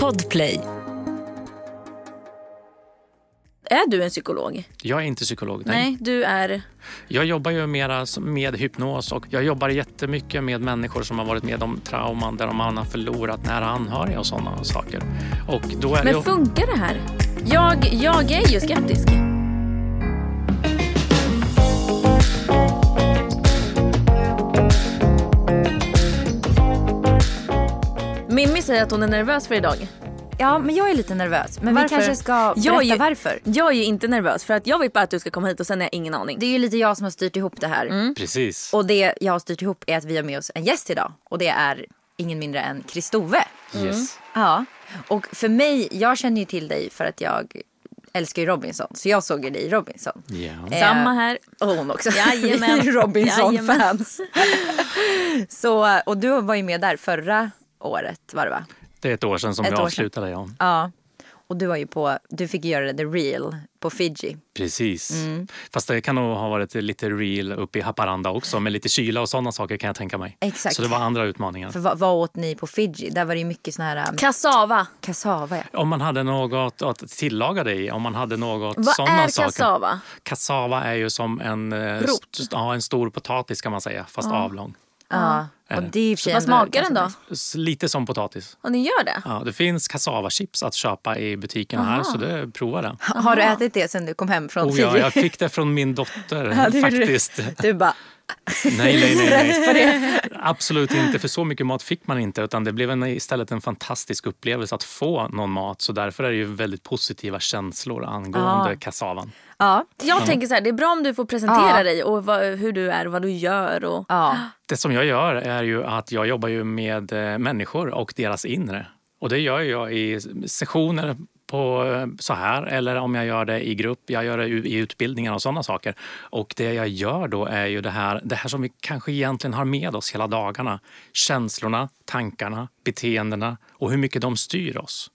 Podplay. Är du en psykolog? Jag är inte psykolog. Nej. Nej, du är... Jag jobbar ju mera med hypnos och jag jobbar jättemycket med människor som har varit med om trauman där man har förlorat nära anhöriga och sådana saker. Och då är Men funkar det här? Jag, jag är ju skeptisk. Mimmi säger att hon är nervös för idag. Ja, men jag är lite nervös. Men Varför? vi kanske ska berätta Jag är ju- varför. Jag är ju inte nervös för att jag vet bara att du ska komma hit och sen har jag ingen aning. Det är ju lite jag som har styrt ihop det här. Precis. Och det jag har styrt ihop är att vi har med oss en gäst idag. Och det är ingen mindre än Kristove. Yes. Ja. Och för mig, jag känner ju till dig för att jag älskar ju Robinson. Så jag såg ju dig i Robinson. Ja. Eh, Samma här. Och hon också. Jajamän. Vi är Robinson-fans. Så, och du var ju med där förra året var det va? Det är ett år sedan som Ett vi avslutade. Ja. Ja. Och du var ju på, du fick göra the real på Fiji. Precis. Mm. Fast det kan nog ha varit lite real uppe i Haparanda också med lite kyla och sådana saker kan jag tänka mig. Exakt. Så det var andra utmaningar. För vad, vad åt ni på Fiji? Där var det ju mycket sån här um, Kassava. kassava. Ja. Om man hade något att tillaga det i, om man hade något Vad sådana är saker. kassava? Kassava är ju som en, eh, Rot. st- ja, en stor potatis kan man säga, fast avlång. Ja. Och det. det är i och för sig Vad ändå smakar den då? S- Lite som potatis. Och ni gör det? Ja, det finns kassavachips att köpa i butikerna här, så det, prova det. Har du ätit det sen du kom hem från Oh, ja, jag fick det från min dotter Ja, det gjorde du. faktiskt. Du bara, Nej, nej, nej. nej. Absolut inte, för så mycket mat fick man inte. Utan Det blev en, istället en fantastisk upplevelse att få någon mat. Så därför är det ju väldigt positiva känslor angående Ja. kassavan. ja. Jag tänker så här, det är bra om du får presentera Ja. dig och vad, hur du är och vad du gör. Och... ja. Det som jag gör är ju att jag jobbar ju med eh, människor och deras inre. Och det gör jag i sessioner på eh, så här eller om jag gör det i grupp, jag gör det i utbildningar och sådana saker. Och det jag gör då är ju det här, det här som vi kanske egentligen har med oss hela dagarna. Känslorna, tankarna, beteendena och hur mycket de styr oss.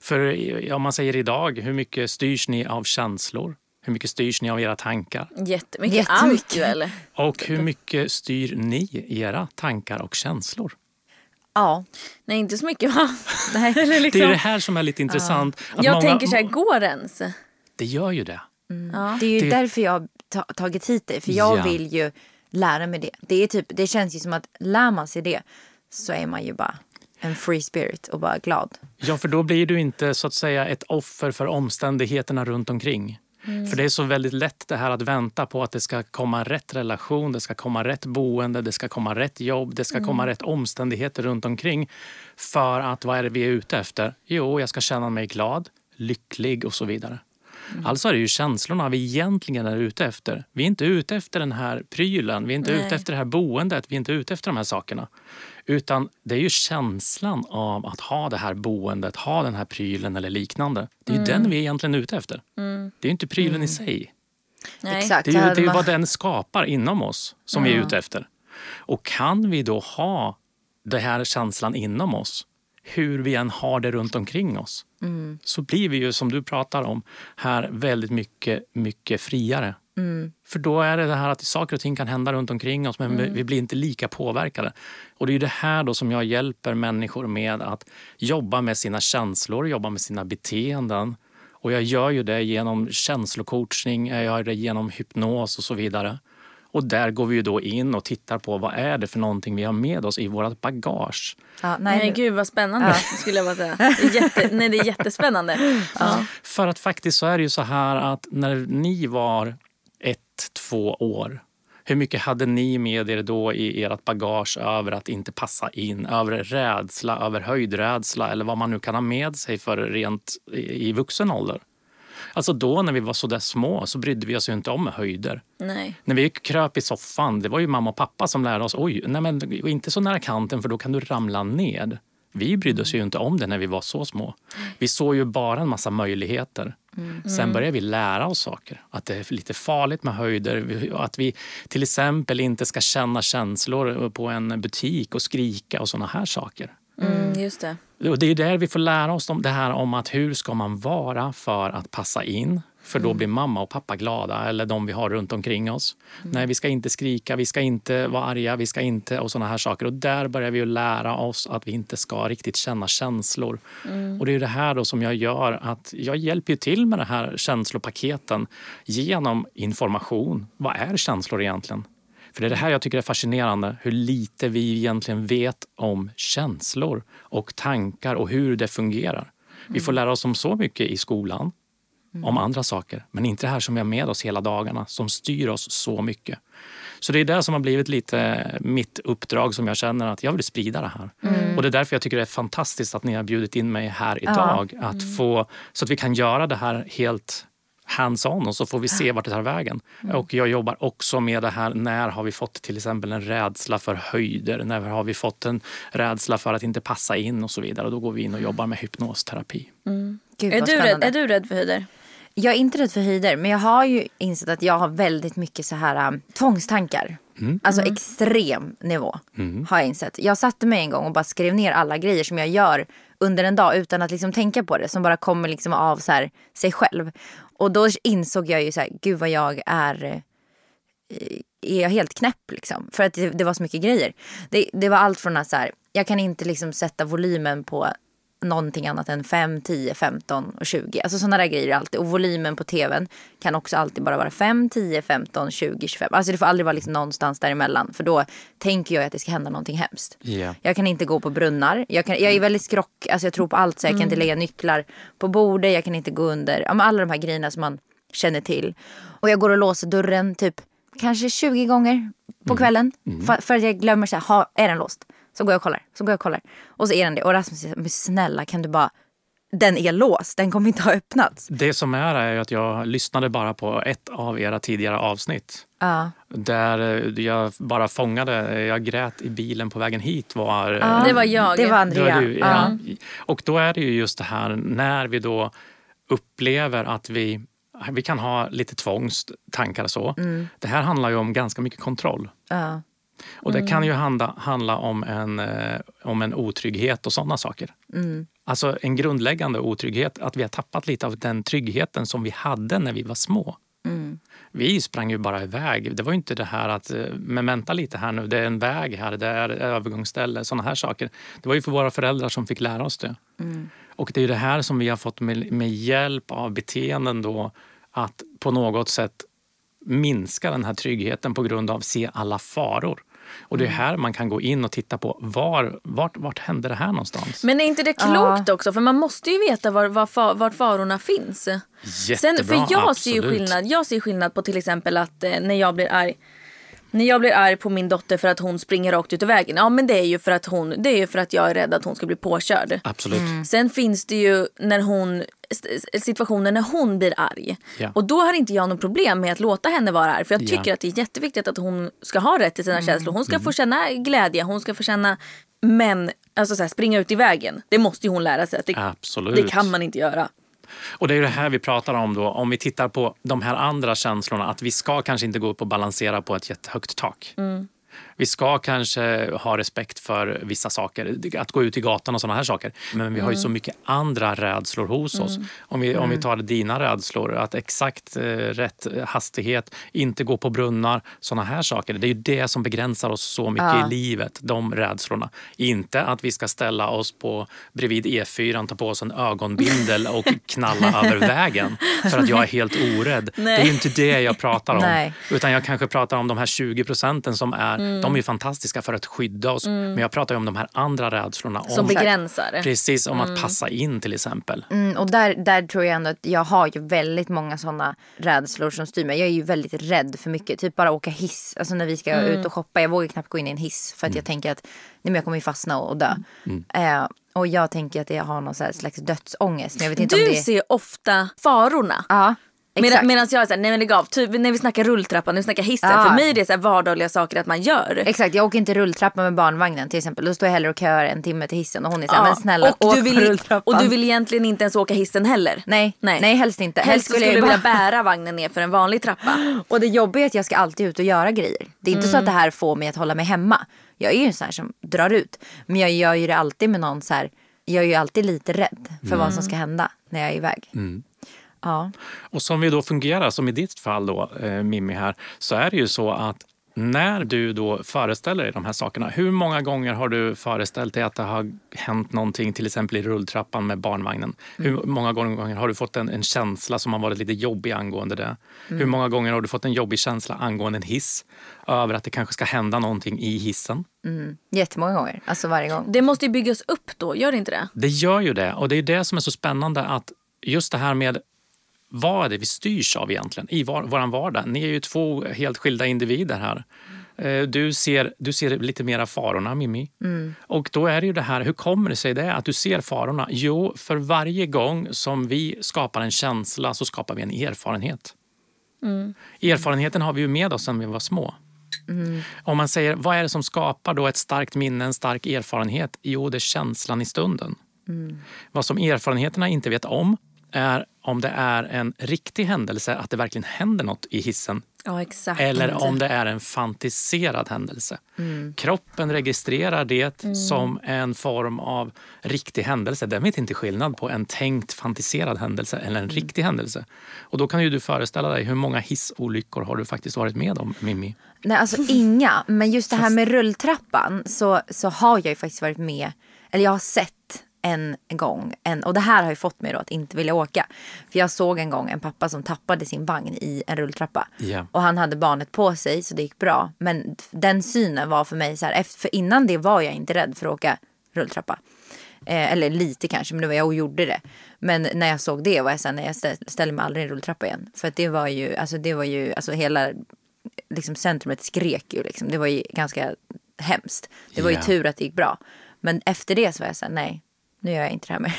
För i- om man säger idag, hur mycket styrs ni av känslor? Hur mycket styrs ni av era tankar? Jättemycket. Jättemycket. Allt väl? Och hur mycket styr ni era tankar och känslor? Ja. Nej, inte så mycket va? Nej. Eller Det liksom. är det här som är lite intressant. Att Jag många- tänker så här, går det ens? Det gör ju det. Ja. Det är ju Det- därför jag har ta- tagit hit dig. För jag Ja. vill ju lära mig det. Det, är typ, det känns ju som att lär man sig det så är man ju bara en free spirit och bara glad. Ja, för då blir du inte så att säga ett offer för omständigheterna runt omkring. För det är så väldigt lätt det här att vänta på att det ska komma rätt relation, det ska komma rätt boende, det ska komma rätt jobb, det ska komma rätt omständigheter runt omkring. För att vad är det vi är ute efter? Jo, jag ska känna mig glad, lycklig och så vidare. Alltså är det ju känslorna vi egentligen är ute efter. Vi är inte ute efter den här prylen, vi är inte Nej. ute efter det här boendet, vi är inte ute efter de här sakerna. Utan det är ju känslan av att ha det här boendet, ha den här prylen eller liknande. Det är ju den vi är egentligen ute efter. Det är ju inte prylen i sig. Nej. Exakt. Det är ju, det är man- vad den skapar inom oss som vi är ute efter. Och kan vi då ha den här känslan inom oss, hur vi än har det runt omkring oss, så blir vi ju, som du pratar om, här väldigt mycket, mycket friare. För då är det det här att saker och ting kan hända runt omkring oss men vi blir inte lika påverkade. Och det är ju det här då som jag hjälper människor med att jobba med sina känslor, jobba med sina beteenden. Och jag gör ju det genom känslocoachning, jag gör det genom hypnos och så vidare. Och där går vi ju då in och tittar på vad är det för någonting vi har med oss i vårt bagage. Ja, Nej, nej, gud vad spännande skulle jag bara säga. Jätte, nej, det är jättespännande. Ja. För att faktiskt så är det ju så här att när ni var ett, två år hur mycket hade ni med er då i ert bagage över att inte passa in, över rädsla, över höjdrädsla eller vad man nu kan ha med sig för rent i, vuxen ålder? Alltså då när vi var så där små så brydde vi oss inte om höjder. Nej. När vi kröp i soffan, det var ju mamma och pappa som lärde oss oj, nej men inte så nära kanten för då kan du ramla ned. Vi brydde oss ju inte om det när vi var så små. Vi såg ju bara en massa möjligheter. Sen började vi lära oss saker. Att det är lite farligt med höjder. Att vi till exempel inte ska känna känslor på en butik och skrika och såna här saker. Mm, just det. Och det är där vi får lära oss om det här om att hur ska man vara för att passa in, För då blir mamma och pappa glada, eller de vi har runt omkring oss. Nej, vi ska inte skrika, vi ska inte vara arga, vi ska inte... och såna här saker. Och där börjar vi lära oss att vi inte ska riktigt känna känslor. Och det är det här då som jag gör att jag hjälper till med de här känslopaketen genom information. Vad är känslor egentligen? För det är det här jag tycker är fascinerande, hur lite vi egentligen vet om känslor och tankar och hur det fungerar. Vi får lära oss om så mycket i skolan, om andra saker, men inte det här som vi har med oss hela dagarna, som styr oss så mycket. Så det är det som har blivit lite mitt uppdrag som jag känner att jag vill sprida det här. Och det är därför jag tycker det är fantastiskt att ni har bjudit in mig här idag. Att få, så att vi kan göra det här helt hands-on och så får vi se vart det tar vägen. Och jag jobbar också med det här, när har vi fått till exempel en rädsla för höjder? När har vi fått en rädsla för att inte passa in och så vidare? Och då går vi in och jobbar med hypnosterapi. Gud, Är du, rädd, är du rädd för höjder? Jag är inte rädd för höjder, men jag har ju insett att jag har väldigt mycket så här um, tvångstankar. Alltså extrem nivå har jag insett. Jag satte mig en gång och bara skrev ner alla grejer som jag gör under en dag utan att liksom tänka på det. Som bara kommer liksom av så här, sig själv. Och då insåg jag ju så här, gud vad jag är eh, är jag helt knäpp liksom. För att det, det var så mycket grejer. Det, det var allt från att så här, jag kan inte liksom sätta volymen på någonting annat än 5, 10, 15 och 20. Alltså sådana där grejer alltid. Och volymen på tvn kan också alltid bara vara 5, 10, 15, 20, 25. Alltså det får aldrig vara liksom någonstans däremellan. För då tänker jag att det ska hända någonting hemskt. Ja. Jag kan inte gå på brunnar. Jag, kan, jag är väldigt skrock. Alltså jag tror på allt. Så jag kan inte lägga nycklar på bordet. Jag kan inte gå under. Ja, alla de här grejerna som man känner till. Och jag går och låser dörren typ kanske 20 gånger på kvällen. För, för att jag glömmer så här, ha, är den låst? Så går jag och kollar. Så går jag och kollar. Och så är den det. Och Rasmus säger, men snälla kan du bara, den är låst. Den kommer inte ha öppnats. Det som är är att jag lyssnade bara på ett av era tidigare avsnitt. Ja. Där eh, jag bara fångade, jag grät i bilen på vägen hit. Var, eh, Det var jag. Det var Det var Andrea. du, ja. Och då är det ju just det här när vi då upplever att vi, vi kan ha lite tvångstankar och så. Det här handlar ju om ganska mycket kontroll. Och det kan ju handla, handla om, en, eh, om en otrygghet och sådana saker. Alltså en grundläggande otrygghet, att vi har tappat lite av den tryggheten som vi hade när vi var små. Vi sprang ju bara iväg. Det var inte det här att, eh, men vänta lite här nu, det är en väg här, det är övergångsställe, sådana här saker. Det var ju för våra föräldrar som fick lära oss det. Och det är det här som vi har fått med, med hjälp av beteenden då, att på något sätt minska den här tryggheten på grund av se alla faror. Och det är här man kan gå in och titta på var, vart, vart hände det här någonstans? Men är inte det klokt också? För man måste ju veta var, var, vart farorna finns. Sen, Jättebra, för jag ser ju absolut. skillnad. Jag ser skillnad på till exempel att eh, när jag blir arg när jag blir arg på min dotter för att hon springer rakt ut i vägen. Ja men det är ju för att, hon, det är ju för att jag är rädd att hon ska bli påkörd. Absolut. Sen finns det ju när hon, s- situationer när hon blir arg. Ja. Och då har inte jag något problem med att låta henne vara arg. För jag tycker Ja. att det är jätteviktigt att hon ska ha rätt till sina känslor. Hon ska få känna glädje, hon ska få känna men alltså så här, springa ut i vägen. Det måste ju hon lära sig. Det, Absolut. det kan man inte göra. Och det är det här vi pratar om då, om vi tittar på de här andra känslorna, att vi ska kanske inte gå upp och balansera på ett jättehögt tak. Mm. Vi ska kanske ha respekt för vissa saker, att gå ut i gatan och sådana här saker. Men vi har ju så mycket andra rädslor hos oss. Om vi, om vi tar dina rädslor, att exakt eh, rätt hastighet, inte gå på brunnar, sådana här saker. Det är ju det som begränsar oss så mycket Ja. i livet, de rädslorna. Inte att vi ska ställa oss på bredvid E4, ta på oss en ögonbindel och knalla över vägen för att jag är helt orädd. Det är ju inte det jag pratar om. Nej. Utan jag kanske pratar om de här 20 procenten som är, de är ju fantastiska för att skydda oss. Men jag pratar ju om de här andra rädslorna. Som Om, begränsar. precis, om att passa in till exempel. Mm, och där, där tror jag ändå att jag har ju väldigt många sådana rädslor som styr mig. Jag är ju väldigt rädd för mycket. Typ bara åka hiss. Alltså när vi ska ut och shoppa. Jag vågar knappt gå in i en hiss. För att jag tänker att nej, men jag kommer ju fastna och, dö. Eh, och jag tänker att jag har någon slags dödsångest. Men jag vet inte om Du det är... ser ofta farorna. Ja. Medan, medan jag är såhär, nej men lägg av. Typ när vi snackar rulltrappan, när vi snackar hissen. Ja. För mig är det så vardagliga saker att man gör. Exakt, jag åker inte rulltrappa med barnvagnen till exempel. Då står jag hellre och köar en timme till hissen och hon är såhär, Ja, men snälla och åk du, vill, rulltrappan. och du vill egentligen inte ens åka hissen heller. Nej, nej, helst inte. Helst skulle jag du ju vilja bära vagnen ner för en vanlig trappa. Och det jobbiga är att jag ska alltid ut och göra grejer. Det är inte Mm. så att det här får mig att hålla mig hemma. Jag är ju en sån här som drar ut. Men jag gör ju det alltid med någon så här. Jag är ju alltid lite rädd för vad som Mm. ska hända när jag är iväg. Ja. Och som vi då fungerar, som i ditt fall då, eh, Mimmi här, så är det ju så att när du då föreställer dig de här sakerna, hur många gånger har du föreställt dig att det har hänt någonting, till exempel i rulltrappan med barnvagnen? Hur många gånger har du fått en, en känsla som har varit lite jobbig angående det? Hur många gånger har du fått en jobbig känsla angående en hiss? Över att det kanske ska hända någonting i hissen? Jättemånga gånger. Alltså varje gång. Det måste ju byggas upp då, gör det inte det? Det gör ju det. Och det är det som är så spännande att just det här med vad är det vi styrs av egentligen i var, vår vardag? Ni är ju två helt skilda individer här. Eh, Du ser, du ser lite mera farorna, Mimmi. Och då är det ju det här, hur kommer det sig det att du ser farorna? Jo, för varje gång som vi skapar en känsla så skapar vi en erfarenhet. Erfarenheten har vi ju med oss sedan vi var små. Om man säger, vad är det som skapar då ett starkt minne, en stark erfarenhet? Jo, det är känslan i stunden. Vad som erfarenheterna inte vet om är om det är en riktig händelse, att det verkligen händer något i hissen Ja, eller om det är en fantiserad händelse. Kroppen registrerar det som en form av riktig händelse. Den vet inte skillnad på en tänkt fantiserad händelse eller en riktig händelse. Och då kan ju du föreställa dig hur många hissolyckor har du faktiskt varit med om, Mimmi? Nej, alltså inga. Men just det här med rulltrappan så, så har jag ju faktiskt varit med, eller jag har sett en gång, en, och det här har ju fått mig då att inte vilja åka. För jag såg en gång en pappa som tappade sin vagn i en rulltrappa. Ja. Och han hade barnet på sig så det gick bra. Men den synen var för mig så här, efter, för innan det var jag inte rädd för att åka rulltrappa. Eh, eller lite kanske, men det var jag och gjorde det. Men när jag såg det var jag såhär, nej jag stä- ställer mig aldrig i en rulltrappa igen. För att det var ju, alltså det var ju, alltså hela liksom centrumet skrek ju liksom. Det var ju ganska hemskt. Det var ju tur att det gick bra. Men efter det så var jag såhär, nej, nu gör jag inte det här mer.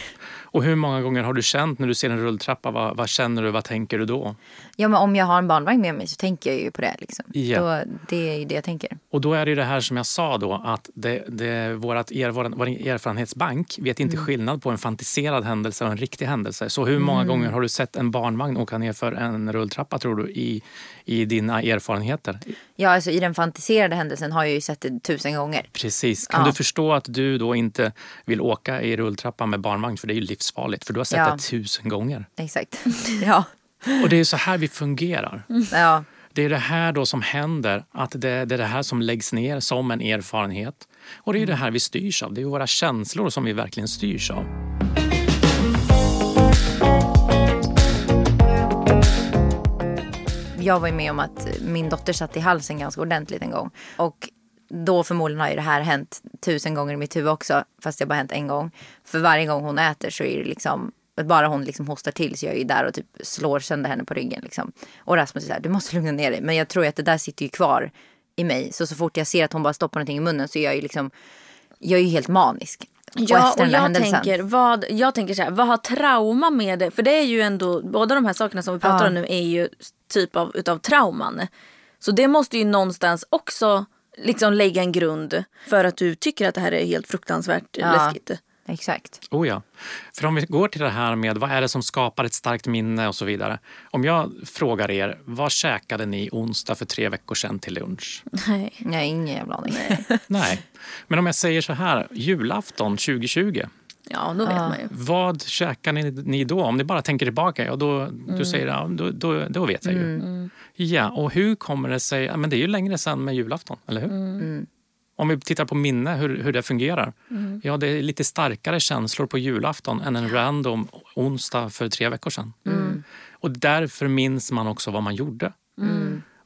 Och hur många gånger har du känt när du ser en rulltrappa, vad, vad känner du, vad tänker du då? Ja men om jag har en barnvagn med mig så tänker jag ju på det liksom. Ja. Då, det är ju det jag tänker. Och då är det ju det här som jag sa då att det, det, vårat er, vår, vår erfarenhetsbank vet inte skillnad på en fantiserad händelse och en riktig händelse. Så hur många gånger har du sett en barnvagn åka ner för en rulltrappa tror du i, i dina erfarenheter? Ja alltså i den fantiserade händelsen har jag ju sett det tusen gånger. Precis. Kan Ja. du förstå att du då inte vill åka i rulltrappan med barnvagn för det är ju livsfarligt för du har sett Ja. det tusen gånger. Exakt. ja. Och det är så här vi fungerar. ja. Det är det här då som händer, att det, det är det här som läggs ner som en erfarenhet. Och det är ju det här vi styrs av. Det är våra känslor som vi verkligen styrs av. Jag var med om att min dotter satt i halsen ganska ordentligt en gång. Och då förmodligen har ju det här hänt tusen gånger i mitt huvud också. Fast det bara hänt en gång. För varje gång hon äter så är det liksom bara hon liksom hostar till så jag är ju där och typ slår sönder henne på ryggen. Liksom. Och Rasmus är så här, du måste lugna ner dig. Men jag tror ju att det där sitter ju kvar i mig. Så så fort jag ser att hon bara stoppar någonting i munnen så är jag ju liksom, jag är ju helt manisk. Ja, och där jag tänker, vad, jag tänker så här, vad har trauma med det? För det är ju ändå, båda de här sakerna som vi pratar Ja. om nu är ju typ av utav trauman. Så det måste ju någonstans också liksom lägga en grund för att du tycker att det här är helt fruktansvärt Ja. läskigt. Exakt. Oh ja. För om vi går till det här med vad är det som skapar ett starkt minne och så vidare. Om jag frågar er, vad käkade ni onsdag för tre veckor sedan till lunch? Nej. Har ingen jävla aning. Nej. Men om jag säger så här, julafton 2020. Ja, då vet Ja. man ju. Vad käkar ni, ni då? Om ni bara tänker tillbaka, ja, då, du säger ja, då, då, då vet jag ju. Ja, och hur kommer det sig? Ja, men det är ju längre sedan med julafton, eller hur? Om vi tittar på minne, hur, hur det fungerar. Ja, det är lite starkare känslor på julafton än en random onsdag för tre veckor sedan. Och därför minns man också vad man gjorde.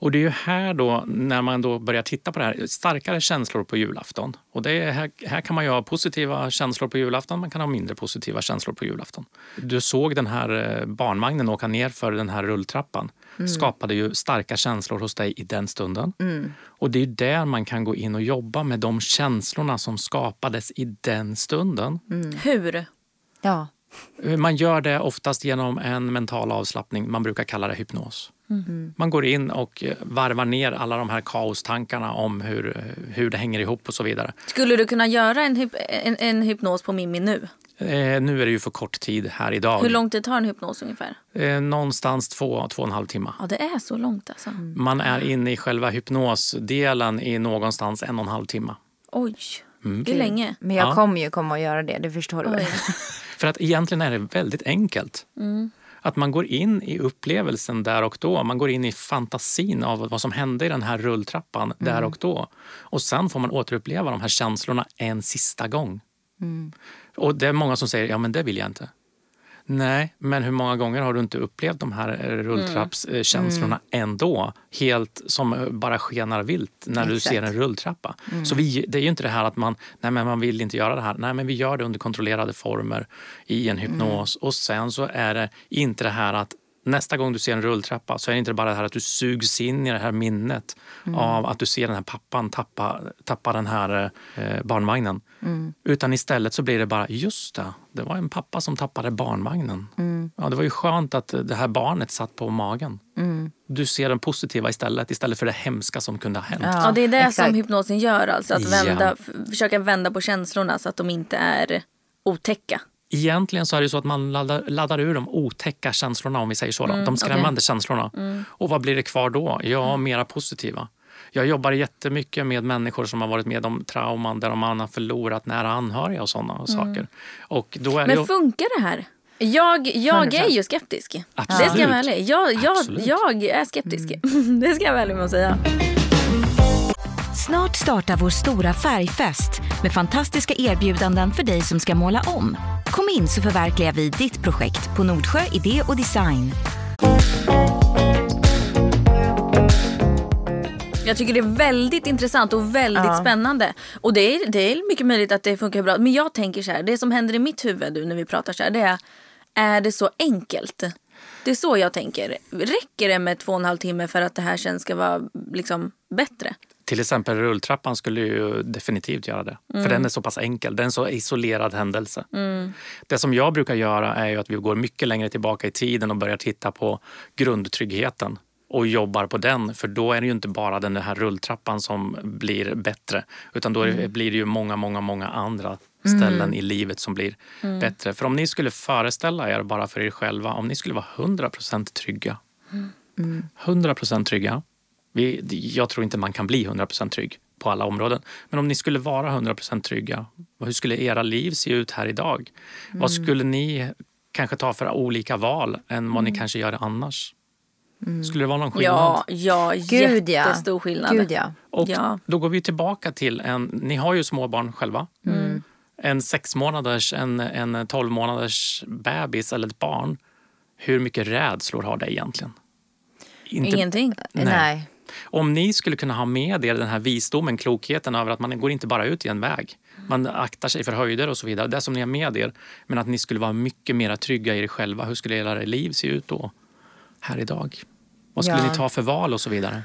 Och det är ju här då, när man då börjar titta på det här, starkare känslor på julafton. Och det är här, här kan man ju ha positiva känslor på julafton, man kan ha mindre positiva känslor på julafton. Du såg den här eh, barnvagnen åka ner för den här rulltrappan. skapade ju starka känslor hos dig i den stunden. Och det är ju där man kan gå in och jobba med de känslorna som skapades i den stunden. Hur? Ja. Man gör det oftast genom en mental avslappning. Man brukar kalla det hypnos. Man går in och eh, varvar ner alla de här kaostankarna om hur, hur det hänger ihop och så vidare. Skulle du kunna göra en, hyp- en, en hypnos på Mimmi nu? Eh, nu är det ju för kort tid här idag. Hur lång tid tar en hypnos ungefär? Eh, någonstans två, två och en halv timme. Ja, det är så långt alltså. Man är inne i själva hypnosdelen i någonstans en och en halv timme. Oj, det är länge. Men jag Ja. kommer ju komma och göra det, det förstår du väl? För att egentligen är det väldigt enkelt. Att man går in i upplevelsen där och då. Man går in i fantasin av vad som hände i den här rulltrappan mm. där och då. Och sen får man återuppleva de här känslorna en sista gång. Mm. Och det är många som säger, ja men det vill jag inte. Nej, men hur många gånger har du inte upplevt de här rulltrappskänslorna mm. ändå? Helt som bara skenar vilt när Exakt. du ser en rulltrappa. Mm. Så vi, det är ju inte det här att man, nej men man vill inte göra det här. Nej men vi gör det under kontrollerade former i en hypnos. Mm. Och sen så är det inte det här att nästa gång du ser en rulltrappa så är det inte bara det här att du sugs in i det här minnet mm. av att du ser den här pappan tappa, tappa den här eh, barnvagnen. Mm. Utan istället så blir det bara, just det, det var en pappa som tappade barnvagnen. Mm. Ja, det var ju skönt att det här barnet satt på magen. Mm. Du ser den positiva istället, istället för det hemska som kunde ha hänt. Ja, ja det är det exakt. som hypnosen gör, alltså att vända, ja. försöka vända på känslorna så att de inte är otäcka. Egentligen så är det så att man laddar, laddar ur de otäcka känslorna, om vi säger så. Mm, de skrämmande okay. känslorna. Mm. Och vad blir det kvar då? Ja, mm. mera positiva. Jag jobbar jättemycket med människor som har varit med om trauman där man har förlorat nära anhöriga och sådana mm. saker. Och då är Men det... funkar det här? Jag, jag är ju skeptisk. Absolut. Det ska jag vara ärlig. Jag, jag, jag är skeptisk. Mm. det ska jag vara ärlig med att säga. Snart startar vår stora färgfest med fantastiska erbjudanden för dig som ska måla om. Kom in så förverkligar vi ditt projekt på Nordsjö Idé och Design. Jag tycker det är väldigt intressant och väldigt ja. spännande. Och det är, det är mycket möjligt att det funkar bra. Men jag tänker så här, det som händer i mitt huvud nu när vi pratar så här, det är, är det så enkelt? Det är så jag tänker. Räcker det med två och en halv timme för att det här sen ska vara liksom bättre? Till exempel rulltrappan skulle ju definitivt göra det. Mm. För den är så pass enkel. Det är en så isolerad händelse. Mm. Det som jag brukar göra är att vi går mycket längre tillbaka i tiden och börjar titta på grundtryggheten och jobbar på den. För då är det ju inte bara den här rulltrappan som blir bättre. Utan då mm. blir det ju många, många, många andra ställen mm. i livet som blir mm. bättre. För om ni skulle föreställa er, bara för er själva, om ni skulle vara 100 procent trygga. 100 mm. trygga vi, jag tror inte man kan bli 100% trygg på alla områden. Men om ni skulle vara 100% trygga, hur skulle era liv se ut här idag? Mm. Vad skulle ni kanske ta för olika val än vad ni mm. kanske gör annars? Mm. Skulle det vara någon skillnad? Ja, ja Gud, jättestor skillnad. Gud, ja. Och ja. då går vi tillbaka till en, ni har ju småbarn själva. Mm. En sex månaders, en, en tolv månaders bebis eller ett barn. Hur mycket rädslor har det egentligen? Inte, Ingenting. Nej. Nej. Om ni skulle kunna ha med er den här visdomen, klokheten över att man går inte bara ut i en väg. Man aktar sig för höjder och så vidare. Det som ni har med er. Men att ni skulle vara mycket mer trygga i er själva. Hur skulle era liv se ut då? Här idag? Vad skulle ja. ni ta för val och så vidare?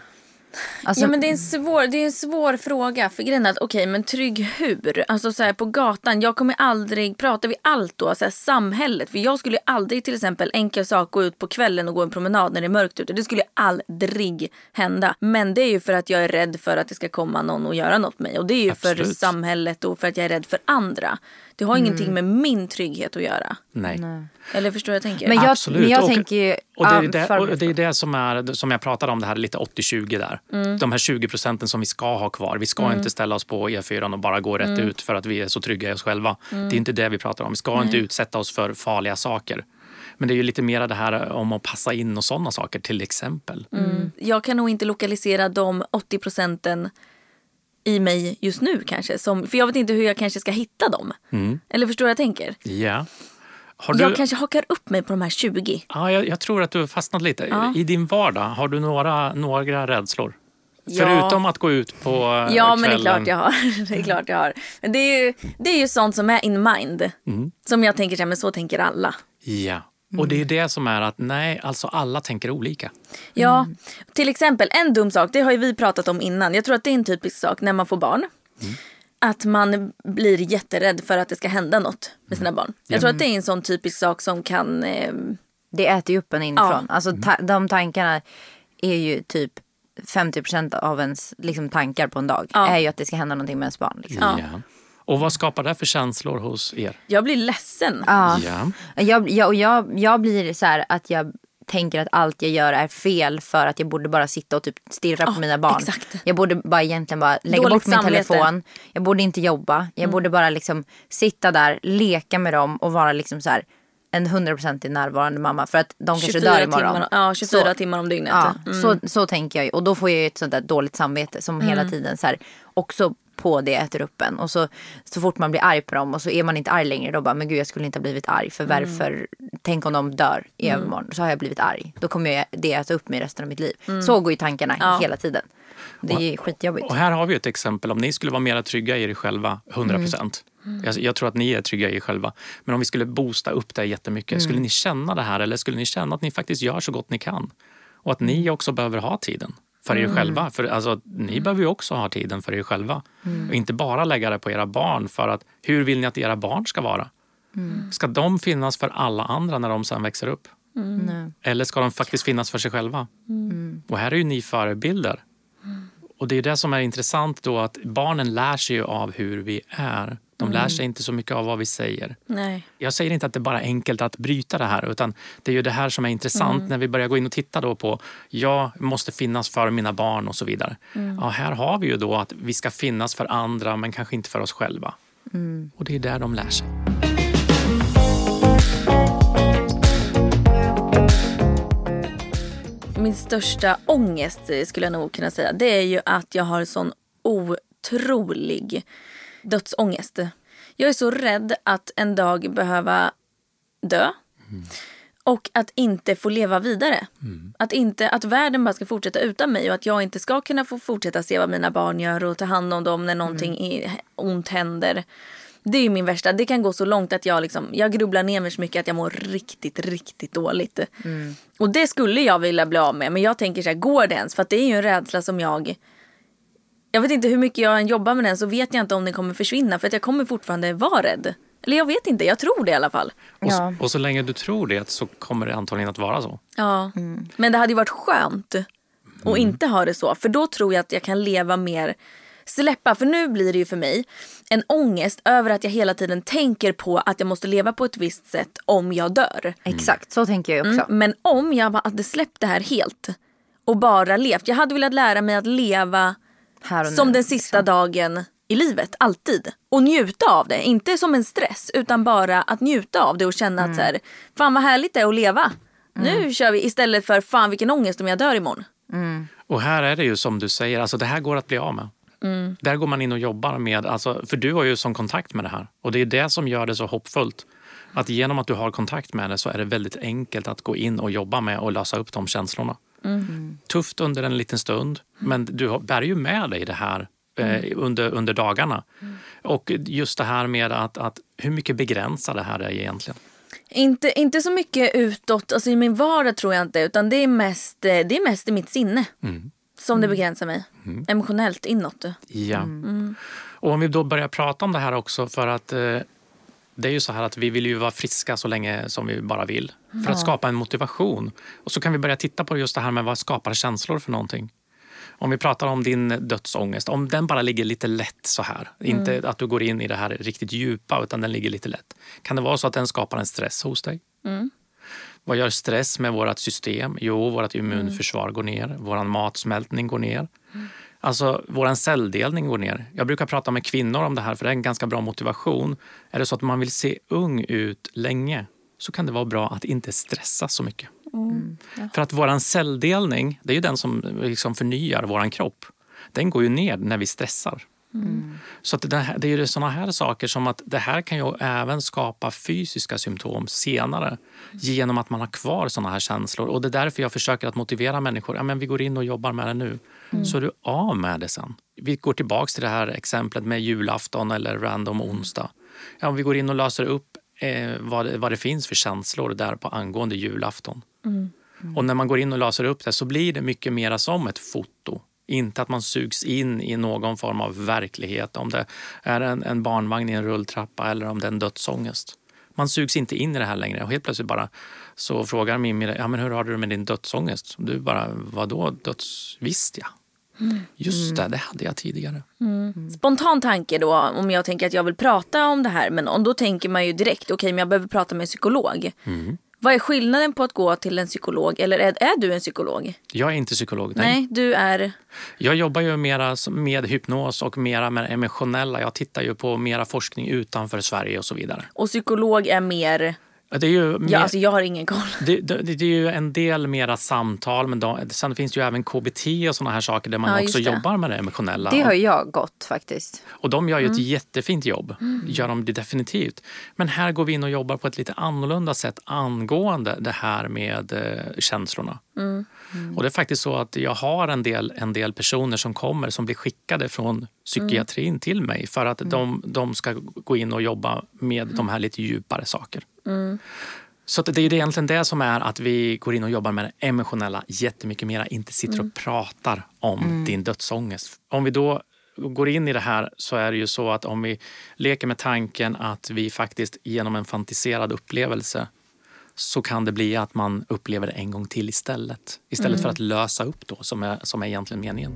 Alltså, ja men det är en svår, det är en svår fråga. För grejen okej okay, men trygg hur? Alltså så här, på gatan, jag kommer aldrig, pratar vi allt då, så här, samhället. För jag skulle aldrig till exempel, enkel sak, gå ut på kvällen och gå en promenad när det är mörkt ute. Det skulle aldrig hända. Men det är ju för att jag är rädd för att det ska komma någon och göra något med mig. Och det är ju Absolut. för samhället och för att jag är rädd för andra. Det har mm. ingenting med min trygghet att göra. Nej. Nej. Eller förstår du jag tänker? Men jag, Absolut. Men jag och, tänker ju... Och det, är det, och det är det som, är, som jag pratade om, det här lite 80-20 där. Mm. De här 20 procenten som vi ska ha kvar. Vi ska mm. inte ställa oss på E4 och bara gå rätt mm. ut för att vi är så trygga i oss själva. Mm. Det är inte det vi pratar om. Vi ska Nej. inte utsätta oss för farliga saker. Men det är ju lite mer det här om att passa in och sådana saker till exempel. Mm. Jag kan nog inte lokalisera de 80 procenten i mig just nu kanske. Som, för jag vet inte hur jag kanske ska hitta dem. Mm. Eller förstår jag tänker? Ja. Du... Jag kanske hakar upp mig på de här 20. Ja, jag, jag tror att du har fastnat lite. Ja. I din vardag, har du några, några rädslor? Ja. Förutom att gå ut på Ja, kvällen. men det är klart jag har. det är klart jag har. Men det är ju, det är ju sånt som är in mind. Mm. Som jag tänker så här, men så tänker alla. Ja. Mm. Och det är det som är att nej, alltså alla tänker olika. Ja, mm. till exempel en dum sak, det har ju vi pratat om innan. Jag tror att det är en typisk sak när man får barn. Mm. Att man blir jätterädd för att det ska hända något med sina barn. Jag tror att det är en sån typisk sak som kan... Eh... Det äter ju upp en inifrån. Ja. Alltså ta de tankarna är ju typ 50% av ens liksom, tankar på en dag. Ja. Är ju att det ska hända någonting med ens barn. Liksom. Ja. Och vad skapar det för känslor hos er? Jag blir ledsen. Ja. ja. Jag, jag, jag, jag blir så här att jag tänker att allt jag gör är fel för att jag borde bara sitta och typ stirra oh, på mina barn. Exakt. Jag borde bara egentligen bara lägga Dåligt bort min samvete. telefon. Jag borde inte jobba. Jag mm. borde bara liksom sitta där, leka med dem och vara liksom så här en hundraprocentig närvarande mamma. För att de kanske 24 dör imorgon. timmar, ja, 24 Så- timmar om dygnet. Ja, Mm. så, så tänker jag ju. Och då får jag ju ett sånt där dåligt samvete som hela Mm. tiden så här, också på det äter upp en. Och så, så fort man blir arg på dem och så är man inte arg längre då bara, men gud jag skulle inte ha blivit arg. För Mm. varför, tänk om de dör i övermorgon. Så har jag blivit arg. Då kommer jag det äta upp mig resten av mitt liv. Så går ju tankarna Mm. Ja. hela tiden. Det är skitjobbigt. Och här har vi ett exempel. Om ni skulle vara mer trygga i er själva, 100 procent. Jag, jag tror att ni är trygga i er själva. Men om vi skulle boosta upp det jättemycket, skulle ni känna det här eller skulle ni känna att ni faktiskt gör så gott ni kan? Och att ni också behöver ha tiden för er själva. För alltså, ni behöver ju också ha tiden för er själva. Och inte bara lägga det på era barn. För att hur vill ni att era barn ska vara? Ska de finnas för alla andra när de sen växer upp? Nej. Eller ska de faktiskt finnas för sig själva? Och här är ju ni förebilder. Och det är det som är intressant då att barnen lär sig av hur vi är. De lär sig inte så mycket av vad vi säger. Nej. Jag säger inte att det bara är enkelt att bryta det här utan det är ju det här som är intressant när vi börjar gå in och titta då på jag måste finnas för mina barn och så vidare. Ja, här har vi ju då att vi ska finnas för andra men kanske inte för oss själva. Och det är där de lär sig. Min största ångest skulle jag nog kunna säga. Det är ju att jag har sån otrolig dödsångest. Jag är så rädd att en dag behöva dö. Och att inte få leva vidare. Att, inte, att världen bara ska fortsätta utan mig och att jag inte ska kunna få fortsätta se vad mina barn gör och ta hand om dem när någonting är, ont händer. Det är ju min värsta. Det kan gå så långt att jag, liksom, jag grubblar ner mig så mycket att jag mår riktigt, riktigt dåligt. Och det skulle jag vilja bli av med. Men jag tänker så här, går det ens? För att det är ju en rädsla som jag... Jag vet inte hur mycket jag än jobbar med den så vet jag inte om den kommer försvinna. För att jag kommer fortfarande vara rädd. Eller jag vet inte, jag tror det i alla fall. Och, Ja. så, och så länge du tror det så kommer det antagligen att vara så. Ja. Men det hade ju varit skönt att inte ha det så. För då tror jag att jag kan leva mer släppa. För nu blir det ju för mig en ångest över att jag hela tiden tänker på att jag måste leva på ett visst sätt om jag dör. Exakt, så tänker jag också. Mm, men om jag hade släppt det här helt och bara levt. Jag hade velat lära mig att leva Här och som nu, den sista dagen i livet, alltid. Och njuta av det, inte som en stress utan bara att njuta av det och känna att så här, fan vad härligt det är att leva. Nu kör vi istället för fan vilken ångest om jag dör imorgon. Och här är det ju som du säger, alltså det här går att bli av med. Där går man in och jobbar med, alltså, för du har ju sån kontakt med det här. Och det är det som gör det så hoppfullt. Att genom att du har kontakt med det så är det väldigt enkelt att gå in och jobba med och lösa upp de känslorna. Tufft under en liten stund, men du bär ju med dig det här eh, under, under dagarna. Och just det här med att, att hur mycket begränsar det här är egentligen? Inte, inte så mycket utåt, alltså i min vardag tror jag inte. Utan det är mest, eh, det är mest i mitt sinne. Som det begränsar mig. Emotionellt inåt. Ja. Och om vi då börjar prata om det här också för att eh, det är ju så här att vi vill ju vara friska så länge som vi bara vill. För att skapa en motivation. Och så kan vi börja titta på just det här med vad skapar känslor för någonting. Om vi pratar om din dödsångest, om den bara ligger lite lätt så här. Inte att du går in i det här riktigt djupa utan den ligger lite lätt. Kan det vara så att den skapar en stress hos dig? Vad gör stress med vårt system? Jo, vårt immunförsvar går ner. Vår matsmältning går ner. Alltså, vår celldelning går ner. Jag brukar prata med kvinnor om det här för det är en ganska bra motivation. Är det så att man vill se ung ut länge så kan det vara bra att inte stressa så mycket. För att vår celldelning, det är ju den som liksom förnyar vår kropp. Den går ju ner när vi stressar. Så att det, här, det är ju såna här saker som att det här kan ju även skapa fysiska symptom senare genom att man har kvar såna här känslor. Och det är därför jag försöker att motivera människor. Ja, men vi går in och jobbar med det nu, så är du av med det sen. Vi går tillbaks till det här exemplet med julafton eller random onsdag. Ja, vi går in och löser upp eh, vad, det, vad det finns för känslor där på angående julafton. Och när man går in och löser upp det så blir det mycket mera som ett foto. Inte att man sugs in i någon form av verklighet. Om det är en, en barnvagn i en rulltrappa eller om det är en dödsångest. Man sugs inte in i det här längre. Och helt plötsligt bara så frågar Mimmi ja, men hur har du med din dödsångest. Du bara, vadå döds... Visst ja. Just det, det hade jag tidigare. Spontan tanke då om jag tänker att jag vill prata om det här. Men om då tänker man ju direkt, okej men jag behöver prata med en psykolog. Vad är skillnaden på att gå till en psykolog eller är, är du en psykolog? Jag är inte psykolog. Nej. Nej, du är... Jag jobbar ju mera med hypnos och mera med emotionella. Jag tittar ju på mera forskning utanför Sverige och så vidare. Och psykolog är mer... Det är ju mer, Ja, alltså jag har ingen koll. det, det, det är ju en del mera samtal, men då, sen finns det ju även KBT och såna här saker där man Ja, också jobbar med det emotionella. Det har jag gått faktiskt. Och de gör ju Mm. ett jättefint jobb. Gör de det definitivt. Men här går vi in och jobbar på ett lite annorlunda sätt angående det här med eh, känslorna. Mm. Och det är faktiskt så att jag har en del, en del personer som kommer som blir skickade från psykiatrin Mm. till mig för att de, de ska gå in och jobba med de här lite djupare saker. Mm. Så det är egentligen det som är att vi går in och jobbar med det emotionella jättemycket mer. Inte sitter Mm. och pratar om din dödsångest. Om vi då går in i det här så är det ju så att om vi leker med tanken att vi faktiskt genom en fantiserad upplevelse så kan det bli att man upplever det en gång till istället. Istället för att lösa upp då, som är, som är egentligen meningen.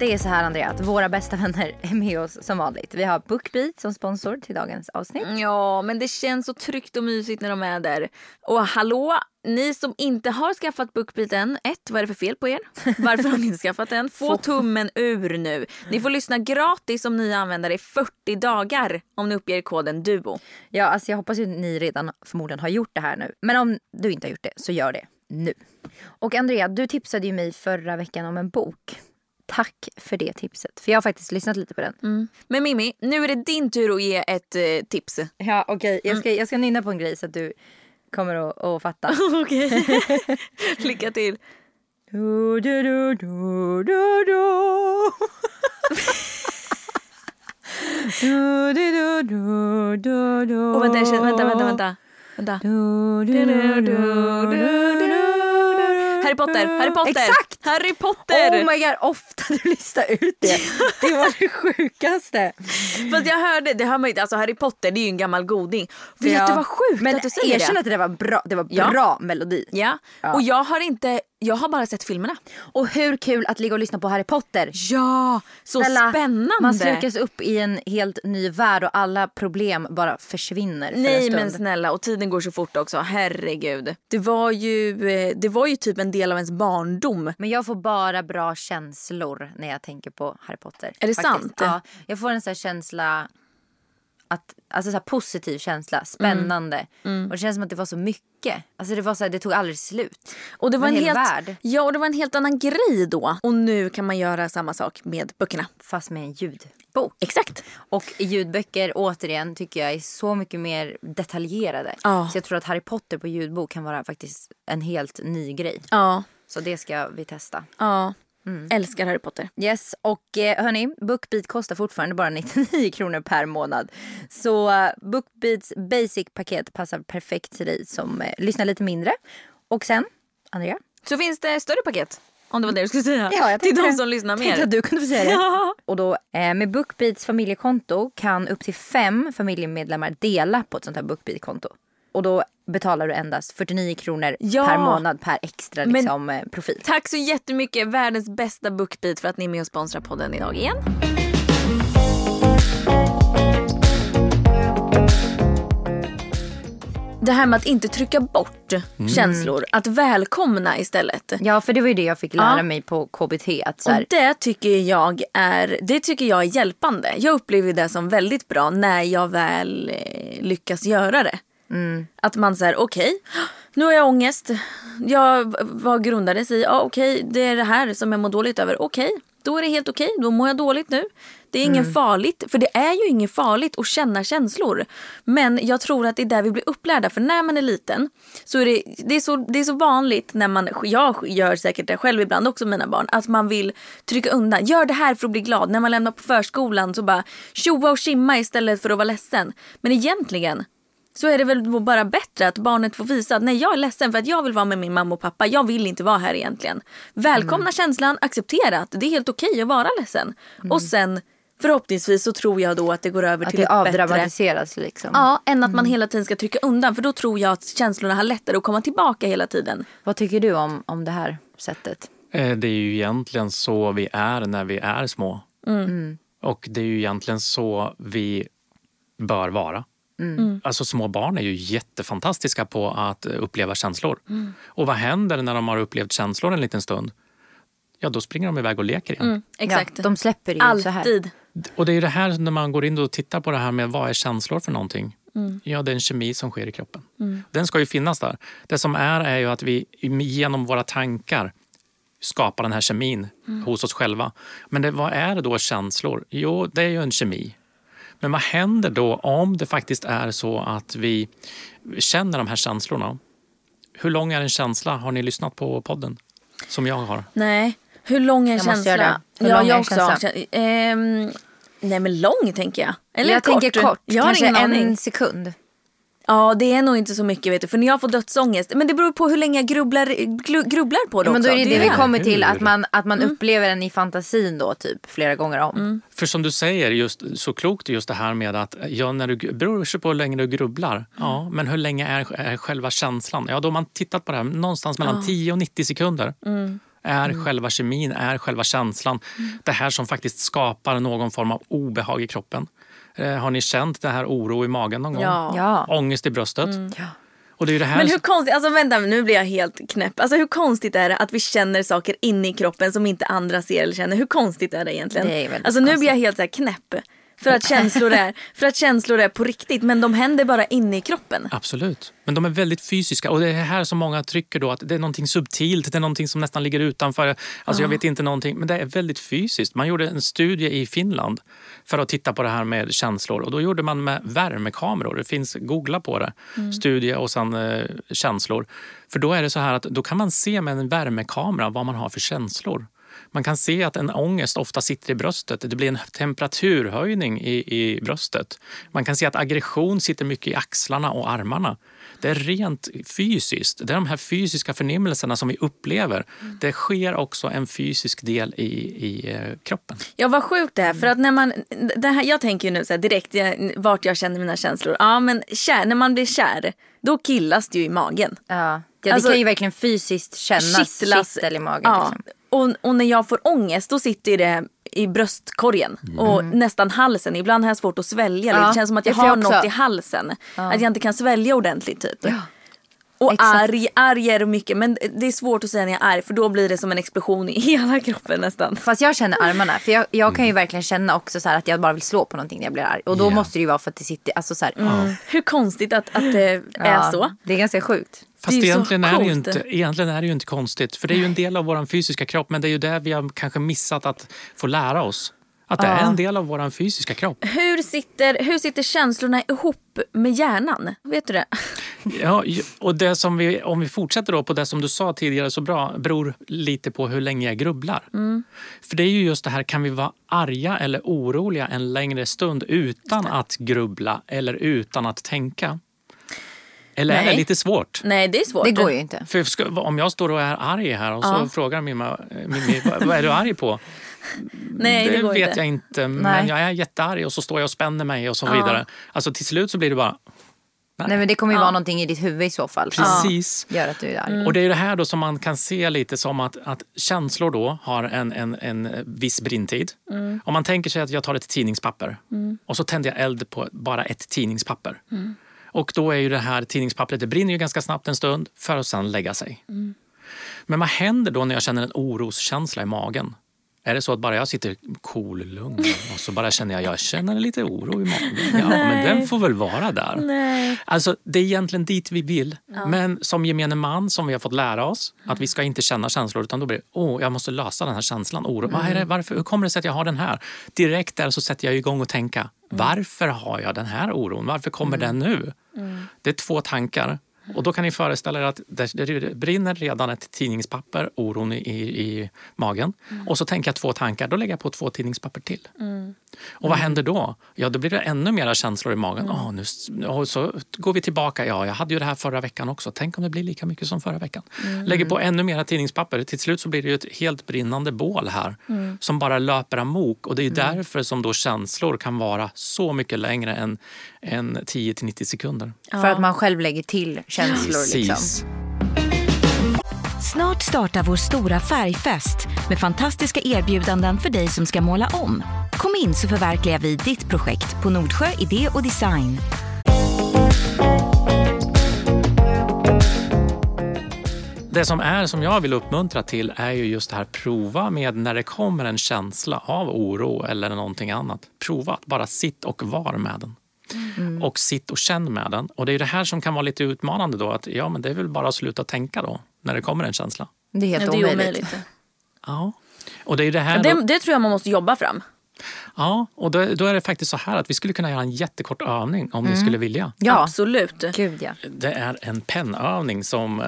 Det är så här Andrea, att våra bästa vänner är med oss som vanligt. Vi har Bookbeat som sponsor till dagens avsnitt. Ja, men det känns så tryggt och mysigt när de är där. Och hallå, ni som inte har skaffat BookBeat än. Ett, vad är det för fel på er? Varför har ni inte skaffat den? Få tummen ur nu. Ni får lyssna gratis som nya användare i 40 dagar om ni uppger koden DUO. Ja, alltså jag hoppas ju ni redan förmodligen har gjort det här nu. Men om du inte har gjort det, så gör det nu. Och Andrea, du tipsade ju mig förra veckan om en bok. Tack för det tipset. För jag har faktiskt lyssnat lite på den. Men Mimmi, nu är det din tur att ge ett eh, tips. Ja, okej. Jag, ska, jag ska nynna på en grej så att du kommer att, att fatta. Okej. Lycka till. Du, du, du, du, du, du. Du, du, du, du, du, du. Vänta, känner, vänta, vänta, vänta. vänta. Du, du, du, du, du, du. Harry Potter, Harry Potter! Exakt! Harry Potter! Oh my god, ofta du listar ut det. Det var det sjukaste. Fast jag hörde, det hör man inte, alltså Harry Potter det är ju en gammal goding. Vet Ja. du vad sjukt Men att du säger erkänn det? att det var bra, det var Ja. bra melodi. Ja. Ja. och jag har inte, jag har bara sett filmerna. Och hur kul att ligga och lyssna på Harry Potter. Ja, så Snälla, spännande. Man slukas upp i en helt ny värld och alla problem bara försvinner för Nej men snälla och tiden går så fort också, herregud. Det var ju, eh, det var ju typ en del av ens barndom. Men jag får bara bra känslor när jag tänker på Harry Potter. Är det sant? Ja, jag får en sån känsla att, alltså så här positiv känsla, spännande. Mm. Och det känns som att det var så mycket. Alltså det var så här, det tog aldrig slut. Och det var En en, hel helt, värld. Ja och det var en helt annan grej då. Och nu kan man göra samma sak med böckerna. Fast med en ljudbok. Exakt. Och ljudböcker återigen tycker jag är så mycket mer detaljerade. Ja. Så jag tror att Harry Potter på ljudbok kan vara faktiskt en helt ny grej. Ja, Så det ska vi testa. ja. Älskar Harry Potter. Yes, och eh, hörni, Bookbeat kostar fortfarande bara 99 kronor per månad. Så eh, Bookbeats basic-paket passar perfekt till dig som eh, lyssnar lite mindre. Och sen, Andrea? Så finns det större paket? Om det var det du skulle säga. Ja, jag Till tänkte de det. som lyssnar Tänkte mer. att du kunde få säga det. Ja. Och då eh, med Bookbeats familjekonto kan upp till fem familjemedlemmar dela på ett sånt här Bookbeat-konto. Och då betalar du endast 49 kronor Ja. per månad per extra Men- liksom, eh, profil. Tack så jättemycket, världens bästa bookbeat för att ni är med och sponsrar podden idag igen. Det här med att inte trycka bort känslor, att välkomna istället. Ja, för det var ju det jag fick lära Ja. mig på KBT. Att så här, Och det tycker jag är, det tycker jag är hjälpande. Jag upplever det som väldigt bra när jag väl eh, lyckas göra det. Att man säger okej, nu har jag ångest. Jag, vad sig i? Ja, okej, det är det här som jag mår dåligt över. Okej, då är det helt okej. Då mår jag dåligt nu. Det är inget farligt, för det är ju inget farligt att känna känslor. Men jag tror att det är där vi blir upplärda. För när man är liten så är det, det, är så, det är så vanligt när man, jag gör säkert det själv ibland också med mina barn, att man vill trycka undan. Gör det här för att bli glad. När man lämnar på förskolan så bara tjoa och kimma istället för att vara ledsen. Men egentligen så är det väl bara bättre att barnet får visa att nej jag är ledsen för att jag vill vara med min mamma och pappa. Jag vill inte vara här egentligen. Välkomna Mm. känslan, acceptera att det är helt okej att vara ledsen. Och sen förhoppningsvis så tror jag då att det går över Mm. att till det ett bättre... avdramatiseras liksom. Ja, än att man hela tiden ska trycka undan för då tror jag att känslorna har lättare att komma tillbaka hela tiden. Vad tycker du om, om det här sättet? Eh, Det är ju egentligen så vi är när vi är små. Och det är ju egentligen så vi bör vara. Alltså små barn är ju jättefantastiska på att eh, uppleva känslor. Och vad händer när de har upplevt känslor en liten stund? ja då springer de iväg och leker igen. Mm, exakt. Ja, de släpper ju så här. Alltid. Och det är det här när man går in och tittar på det här med vad är känslor för någonting. Mm. Ja, det är en kemi som sker i kroppen. Den ska ju finnas där. Det som är är ju att vi genom våra tankar skapar den här kemin Mm. hos oss själva. Men det, vad är det då känslor? Jo, det är ju en kemi. Men vad händer då om det faktiskt är så att vi känner de här känslorna? Hur lång är en känsla? Har ni lyssnat på podden? Som jag har. Nej. Hur lång är en Jag måste känsla? göra det. Hur ja, jag en också. Ehm, nej men lång tänker jag. Eller jag kort. tänker kort, Jag har kanske ingen aning. en sekund. Ja det är nog inte så mycket vet du. För när jag får dödsångest. Men det beror på hur länge jag grubblar, grubblar på det Ja, men då är det det vi här. kommer till, att man, att man Mm. upplever den i fantasin då typ flera gånger om. För som du säger, just, så klokt just det här med att ja, när du, beror sig på hur länge du grubblar. Ja, men hur länge är, är själva känslan? Ja, då har man tittat på det här, någonstans mellan 10 och 90 sekunder. Är själva kemin, är själva känslan det här som faktiskt skapar någon form av obehag i kroppen. Eh, har ni känt det här oro i magen någon gång? Ja. Ja. Ångest i bröstet? Ja. Och det är ju det här Men hur konstigt, alltså vänta nu blir jag helt knäpp. Alltså hur konstigt är det att vi känner saker inne i kroppen som inte andra ser eller känner? Hur konstigt är det egentligen? Det är alltså nu konstigt. blir jag helt så här knäpp. För att, känslor är, för att känslor är på riktigt men de händer bara inne i kroppen. Absolut. Men de är väldigt fysiska och det är här som många trycker då att det är någonting subtilt, det är någonting som nästan ligger utanför. Alltså jag vet inte någonting, men det är väldigt fysiskt. Man gjorde en studie i Finland för att titta på det här med känslor och då gjorde man med värmekameror. Det finns, googla på det. Studie och sen eh, känslor. För då är det så här att då kan man se med en värmekamera vad man har för känslor. Man kan se att en ångest ofta sitter i bröstet. Det blir en temperaturhöjning i, i bröstet. Man kan se att aggression sitter mycket i axlarna och armarna. Det är rent fysiskt. Det är de här fysiska förnimmelserna som vi upplever. Det sker också en fysisk del i, i eh, kroppen. Ja vad sjukt det är för att när man, det här, jag tänker ju nu så här direkt jag, vart jag känner mina känslor. Ja men kär, när man blir kär då killas det ju i magen. Ja. Ja, det Alltså, kan ju verkligen fysiskt kännas Kittlas. kittel i magen. Ja. Liksom. Och, och när jag får ångest då sitter det i bröstkorgen och nästan halsen. Ibland har jag svårt att svälja. Mm. Ja, Det känns som att jag jag har också. något i halsen. Att jag inte kan svälja ordentligt typ. Och exakt. arg, arg är det mycket men det är svårt att säga när jag är arg för då blir det som en explosion i hela kroppen nästan. Fast jag känner armarna. För jag, jag Mm. kan ju verkligen känna också så att jag bara vill slå på någonting när jag blir arg. Och då Ja. måste det ju vara för att det sitter, alltså så här. Hur konstigt att, att det är Ja, så. Det är ganska sjukt. Fast Det är egentligen är, det ju inte, egentligen är det ju inte konstigt. För det är ju en del av vår fysiska kropp. Men det är ju det vi har kanske missat att få lära oss. Att det är en del av vår fysiska kropp. Hur sitter, hur sitter känslorna ihop med hjärnan? Vet du det? Ja, och det som vi, om vi fortsätter då på det som du sa tidigare så bra, beror lite på hur länge jag grubblar. För det är ju just det här, kan vi vara arga eller oroliga en längre stund utan att grubbla eller utan att tänka? Eller är det Nej. lite svårt? Nej det är svårt. Det går ju inte. För ska, om jag står och är arg här och så Ja. frågar Mimma, Mimmi, vad, vad är du arg på? Nej det, det går vet inte. jag inte, men Nej. jag är jättearg och så står jag och spänner mig och så Ja. vidare. Alltså till slut så blir det bara, Nej men det kommer ju Ja. vara någonting i ditt huvud i så fall. precis. Som gör att du är. Mm. Och det är det här då som man kan se lite som att, att känslor då har en, en, en viss brintid. Mm. Om man tänker sig att jag tar ett tidningspapper och så tänder jag eld på bara ett tidningspapper. Mm. Och då är ju det här tidningspappret, det brinner ju ganska snabbt en stund för att sen lägga sig. Mm. Men vad händer då när jag känner en oroskänsla i magen? Är det så att bara jag sitter cool, lugn och så bara känner jag jag känner lite oro i magen. Ja, men den får väl vara där. Nej. Alltså, det är egentligen dit vi vill. Men som gemene man, som vi har fått lära oss, att vi ska inte känna känslor utan då blir det, åh, jag måste lösa den här känslan, oro. Vad är det, varför, hur kommer det sig att jag har den här? Direkt där så sätter jag igång och tänka, varför har jag den här oron? Varför kommer den nu? Det är två tankar. Och då kan ni föreställa er att det, brinner redan ett tidningspapper, oron i, i, magen. Och så tänker jag två tankar, då lägger jag på två tidningspapper till. Och vad händer då? Ja, då blir det ännu mera känslor i magen. Åh, nu, s- och så går vi tillbaka. Ja, jag hade ju det här förra veckan också. Tänk om det blir lika mycket som förra veckan. Lägger på ännu mera tidningspapper. Till slut så blir det ju ett helt brinnande bål här som bara löper amok. Och det är ju därför som då känslor kan vara så mycket längre än, än 10 till 90 sekunder. För att man själv lägger till känslor liksom. Snart startar vår stora färgfest med fantastiska erbjudanden för dig som ska måla om. Kom in så förverkligar vi ditt projekt på Nordsjö Idé och Design. Det som är som jag vill uppmuntra till är ju just det här prova med när det kommer en känsla av oro eller någonting annat. Prova att bara sitt och var med den. Mm. Och sitt och känn med den. Och det är det här som kan vara lite utmanande då. Att ja, men det är väl bara att sluta tänka då när det kommer en känsla. Det är helt Ja, det är omöjligt. Ja. Och det är det här Det, då, det tror jag man måste jobba fram. ja, och då, då är det faktiskt så här att vi skulle kunna göra en jättekort övning om Mm. ni skulle vilja. Ja, Absolut. gud ja. Det är en pennövning som eh,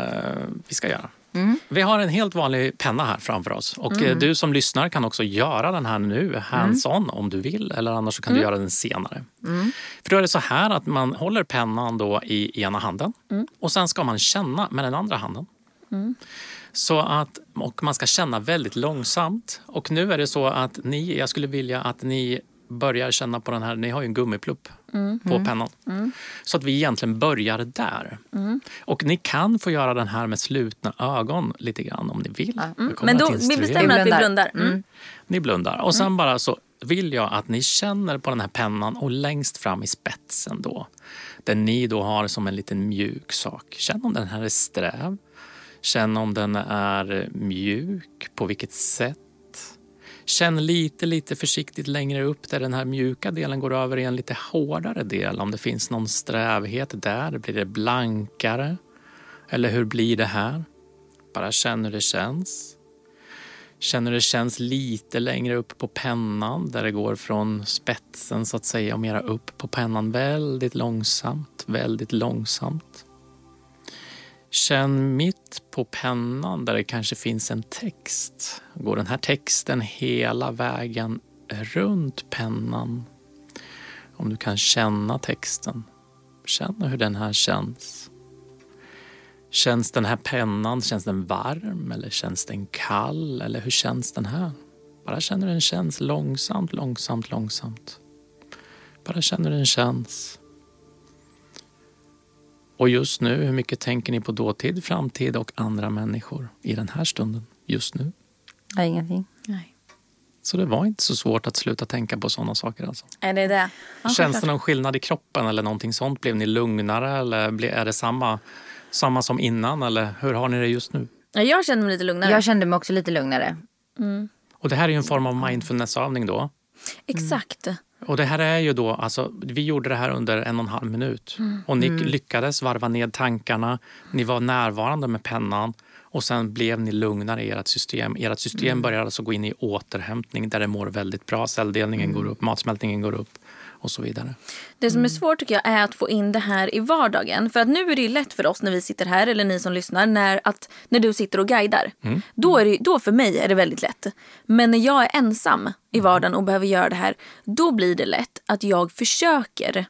vi ska göra. Mm. Vi har en helt vanlig penna här framför oss. Och eh, du som lyssnar kan också göra den här nu, hands-on om du vill. Eller annars kan Mm. du göra den senare. För då är det så här att man håller pennan då i ena handen. Mm. Och sen ska man känna med den andra handen. Så att, och man ska känna väldigt långsamt. Och nu är det så att ni, jag skulle vilja att ni börjar känna på den här, ni har ju en gummiplupp på pennan. Så att vi egentligen börjar där. Och ni kan få göra den här med slutna ögon lite grann om ni vill. Kommer Men då, vi bestämmer att vi blundar. Mm. Ni blundar. Och sen bara så vill jag att ni känner på den här pennan och längst fram i spetsen då. Där ni då har som en liten mjuk sak. Känn om den här är sträv. Känn om den är mjuk. På vilket sätt. Känn lite, lite försiktigt längre upp där den här mjuka delen går över i en lite hårdare del. Om det finns någon strävhet där. Blir det blankare? Eller hur blir det här? Bara känn hur det känns. Känn hur det känns lite längre upp på pennan där det går från spetsen så att säga och mera upp på pennan väldigt långsamt, väldigt långsamt. Känn mitt på pennan där det kanske finns en text. Går den här texten hela vägen runt pennan? Om du kan känna texten. Känn hur den här känns. Känns den här pennan, känns den varm eller känns den kall eller hur känns den här? Bara känn hur den känns långsamt, långsamt, långsamt. Bara känn hur den känns. Och just nu, hur mycket tänker ni på dåtid, framtid och andra människor i den här stunden, just nu? Nej, ingenting. Nej. Så det var inte så svårt att sluta tänka på sådana saker alltså. Är det det? Ja, Känns det någon skillnad i kroppen eller någonting sånt? Blev ni lugnare eller är det samma, samma som innan eller hur har ni det just nu? Ja, jag känner mig lite lugnare. Jag kände mig också lite lugnare. Och det här är ju en form av mindfulnessövning då. Exakt. Och det här är ju då, alltså, vi gjorde det här under en och en halv minut. Och ni lyckades varva ned tankarna, ni var närvarande med pennan och sen blev ni lugnare i ert system. Ert system börjar alltså gå in i återhämtning där det mår väldigt bra. Celldelningen går upp, matsmältningen går upp och så vidare. Det som är svårt tycker jag är att få in det här i vardagen. För att nu är det ju lätt för oss när vi sitter här eller ni som lyssnar när, att, när du sitter och guidar. Då, är det, då för mig är det väldigt lätt. Men när jag är ensam i vardagen och behöver göra det här. Då blir det lätt att jag försöker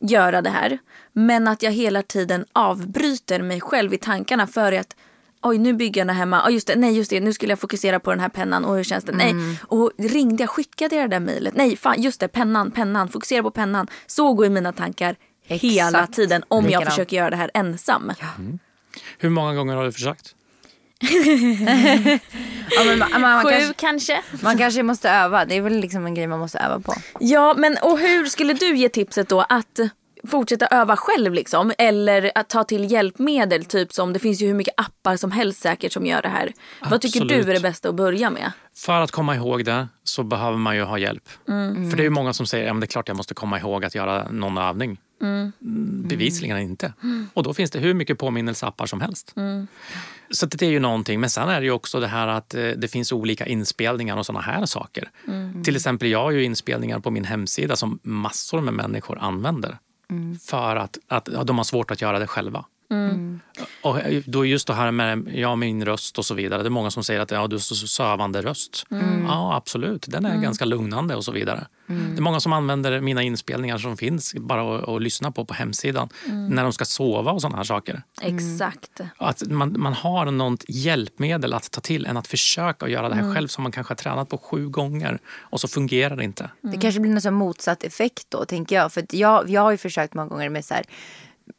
göra det här. Men att jag hela tiden avbryter mig själv i tankarna för att Oj, nu bygger jag den hemma. Oh, just det, nej, just det. Nu skulle jag fokusera på den här pennan. Och hur känns det? Nej. Och ringde jag? Skickade jag det där mejlet? Nej, fan, just det. Pennan, pennan. Fokusera på pennan. Så går mina tankar hela Exakt. tiden om jag Likadant. försöker göra det här ensam. Hur många gånger har du försökt? Ja, men man, man, man, Sju kanske, kanske? man kanske måste öva. Det är väl liksom en grej man måste öva på. Ja, men och hur skulle du ge tipset då att fortsätta öva själv liksom? Eller att ta till hjälpmedel, typ som det finns ju hur mycket appar som helst säkert som gör det här. Vad tycker du Absolut. är det bästa att börja med? För att komma ihåg det så behöver man ju ha hjälp. Mm. För det är ju många som säger att ja, det är klart jag måste komma ihåg att göra någon övning. Mm, Bevisligen inte. Och då finns det hur mycket påminnelseappar som helst. Så det är ju någonting. Men sen är det ju också det här att eh, det finns olika inspelningar och såna här saker. Till exempel jag har ju inspelningar på min hemsida som massor med människor använder. För att, att ja, de har svårt att göra det själva. Och då just det här med ja, min röst och så vidare. Det är många som säger att ja, du har så sövande röst. Ja, absolut. Den är ganska lugnande och så vidare. Det är många som använder mina inspelningar som finns bara att, att lyssna på på hemsidan när de ska sova och sådana här saker. Exakt. Att man, man har något hjälpmedel att ta till än att försöka göra det här själv som man kanske har tränat på sju gånger och så fungerar det inte. Det kanske blir någon motsatt effekt då, tänker jag. För jag, jag har ju försökt många gånger med så här,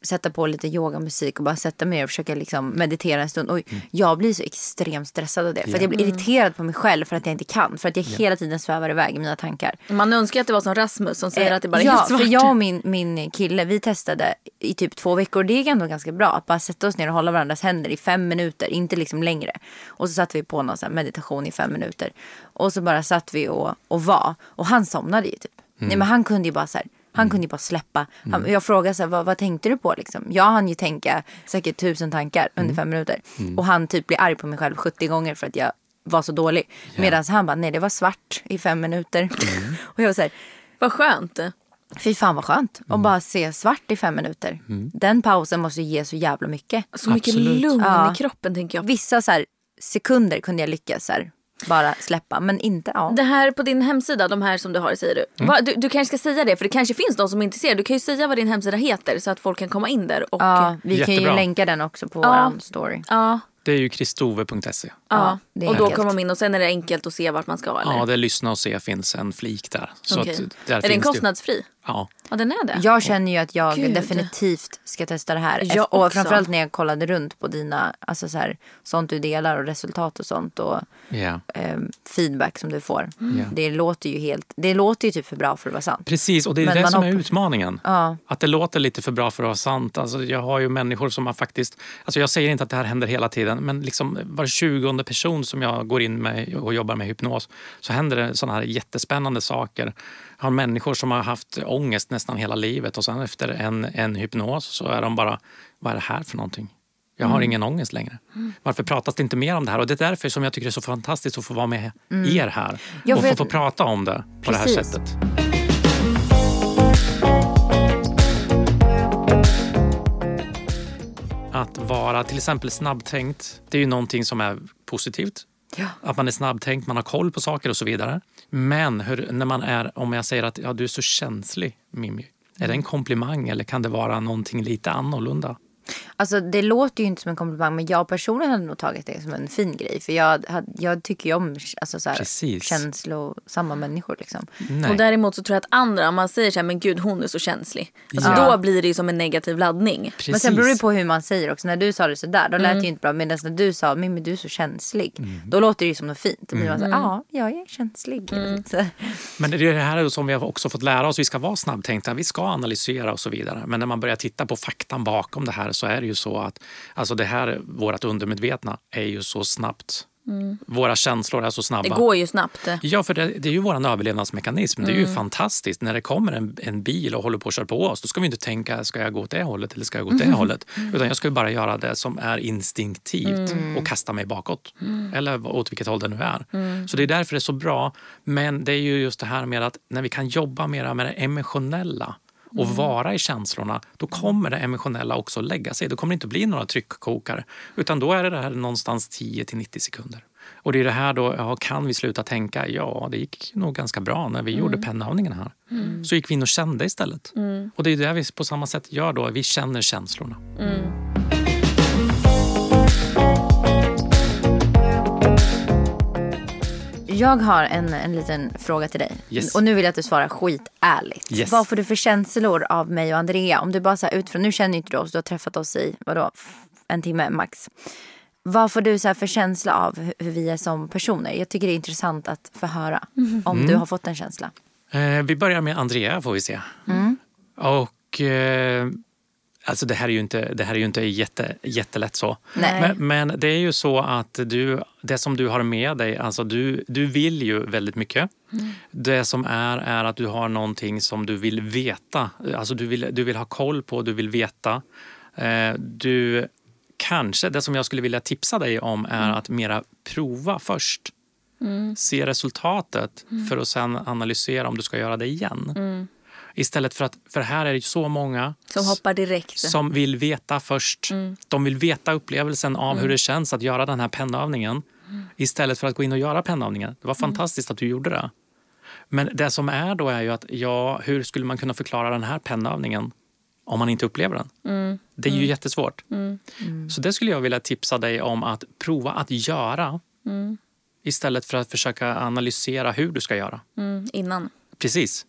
sätta på lite yogamusik och bara sätta mig och försöka liksom meditera en stund. Och jag blir så extremt stressad av det. För att jag blir irriterad på mig själv för att jag inte kan. För att jag hela tiden svävar iväg i mina tankar. Man önskar att det var som Rasmus som säger att det bara är ja, helt svart. för jag och min, min kille vi testade i typ två veckor. Det är ändå ganska bra att bara sätta oss ner och hålla varandras händer i fem minuter. Inte liksom längre. Och så satt vi på någon meditation i fem minuter. Och så bara satt vi och, och var. Och han somnade ju typ. Nej men han kunde ju bara så här. Han kunde ju bara släppa. Han, jag frågade så här, vad, vad tänkte du på liksom? Jag hann ju tänka säkert tusen tankar under fem minuter. Och han typ blir arg på mig själv 70 gånger för att jag var så dålig. Medan han bara, nej det var svart i fem minuter. och jag var så här, Vad skönt. Fy fan vad skönt. Att bara se svart i fem minuter. Den pausen måste ge så jävla mycket. Så mycket Absolut. lugn Ja. i kroppen tänker jag. Vissa så här, sekunder kunde jag lyckas så här, bara släppa. Men inte, ja. Det här på din hemsida, de här som du har säger du. Va, du. Du kanske ska säga det för det kanske finns de som är intresserade. Du kan ju säga vad din hemsida heter så att folk kan komma in där. Och, ja vi kan ju Jättebra. länka den också på Ja. våran story. ja, Det är ju kristove.se. ja. det är och då enkelt. kommer de in och sen är det enkelt att se vart man ska eller? Ja, det lyssna och se finns en flik där. Så Okej. att där är den kostnadsfri? Ja. Ja den är det. Jag känner ju att jag Gud. definitivt ska testa det här. Jag och också. framförallt när jag kollade runt på dina, alltså så här, sånt du delar och resultat och sånt. Och Ja. eh, feedback som du får. Ja. Det låter ju helt, det låter ju typ för bra för att vara sant. Precis, och det är Men det som är hoppas- utmaningen. Ja. Att det låter lite för bra för att vara sant. Alltså, jag har ju människor som har faktiskt... Alltså jag säger inte att det här händer hela tiden, men liksom var tjugonde person som jag går in med och jobbar med hypnos så händer det såna här jättespännande saker. Jag har människor som har haft ångest nästan hela livet och sen efter en, en hypnos så är de bara, vad är det här för någonting? Jag har ingen ångest längre. Varför pratas det inte mer om det här? Och det är därför som jag tycker det är så fantastiskt att få vara med er här Ja, och för få, få prata om det på det här Precis. sättet. Att vara till exempel snabbtänkt, det är ju någonting som är positivt. Ja. Att man är snabbtänkt, man har koll på saker och så vidare. Men hur, när man är, om jag säger att ja, du är så känslig, Mimmi. Är det en komplimang eller kan det vara någonting lite annorlunda? Alltså det låter ju inte som en komplimang men jag personligen hade nog tagit det som en fin grej. För jag, jag tycker ju om alltså, så här, Precis. känslosamma människor liksom. Nej. Och däremot så tror jag att andra, om man säger så här, men gud hon är så känslig. Alltså Ja. Då blir det ju som en negativ laddning. Precis. Men sen beror det på hur man säger också. När du sa det sådär då Mm. lät det ju inte bra. Medan när du sa Mimmi du är så känslig. Mm. Då låter det ju som något fint. Och mm. så, Mm. ja jag är känslig. Så, Men det är det här som vi har också fått lära oss. Vi ska vara snabbtänkta, vi ska analysera och så vidare. Men när man börjar titta på faktan bakom det här så är det ju så att alltså det här, vårt undermedvetna är ju så snabbt. Våra känslor är så snabba. Det går ju snabbt. Ja, för det, det är ju vår överlevnadsmekanism. Det är Mm. ju fantastiskt. När det kommer en, en bil och håller på att köra på oss, då ska vi inte tänka, ska jag gå åt det hållet eller ska jag gå åt Mm. det hållet? Utan jag ska ju bara göra det som är instinktivt Mm. och kasta mig bakåt. Eller åt vilket håll det nu är. Så det är därför det är så bra. Men det är ju just det här med att när vi kan jobba mer med det emotionella och vara i känslorna, då kommer det emotionella också lägga sig. Då kommer det inte bli några tryckkokare. Utan då är det här någonstans 10 till 90 sekunder. Och det är det här då, ja, kan vi sluta tänka? Ja, det gick nog ganska bra när vi gjorde pennövningen här. Så gick vi in och kände istället. Och det är det vi på samma sätt gör då, vi känner känslorna. Jag har en, en liten fråga till dig. Yes. Och nu vill jag att du svarar skitärligt. Yes. Vad får du för känslor av mig och Andrea? Om du bara så här utifrån, nu känner ju inte du oss, du har träffat oss i vadå, en timme max. Vad får du så här för känsla av hur- hur vi är som personer? Jag tycker det är intressant att få höra om du har fått en känsla. Eh, vi börjar med Andrea får vi se. Mm. Och eh, alltså det här är ju inte, det här är ju inte jätte, jättelätt så. Men, men det är ju så att du, det som du har med dig, alltså du, du vill ju väldigt mycket. Det som är, är att du har någonting som du vill veta. Alltså du vill, du vill ha koll på, du vill veta. Eh, du kanske, det som jag skulle vilja tipsa dig om är att mera prova först. Se resultatet för att sen analysera om du ska göra det igen. Istället för att, för här är det så många Som hoppar direkt. som vill veta först. De vill veta upplevelsen av hur det känns att göra den här pennövningen istället för att gå in och göra pennövningen. Det var fantastiskt att du gjorde det. Men det som är då är ju att ja, hur skulle man kunna förklara den här pennövningen om man inte upplever den? Det är ju jättesvårt. Så det skulle jag vilja tipsa dig om att prova att göra istället för att försöka analysera hur du ska göra. Mm, innan. Precis.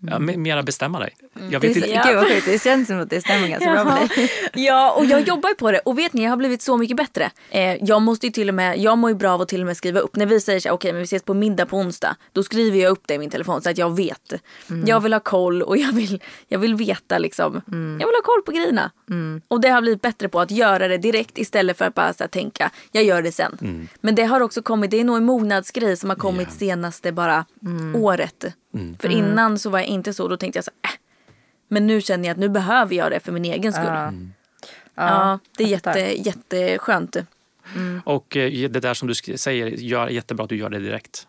Ja, me- mera bestämma dig. Jag Det, vet inte. Gud vad sjukt, det känns som att det stämmer ganska bra med dig. Ja, och jag jobbar ju på det. Och vet ni, jag har blivit så mycket bättre. Eh, jag måste ju till och med, jag mår ju bra av att till och med skriva upp. När vi säger så här, okej men vi ses på middag på onsdag. Då skriver jag upp det i min telefon så att jag vet. Jag vill ha koll och jag vill, jag vill veta liksom. Jag vill ha koll på grejerna. Och det har blivit bättre på att göra det direkt istället för att bara så här, tänka, jag gör det sen. Men det har också kommit, det är nog en mognadsgrej som har kommit senaste bara året. För innan så var jag inte så, då tänkte jag så här, äh. Men nu känner jag att nu behöver jag det för min egen skull. Ja. Ja, det är jätte, jätteskönt. Och eh, det där som du säger, gör, jättebra att du gör det direkt.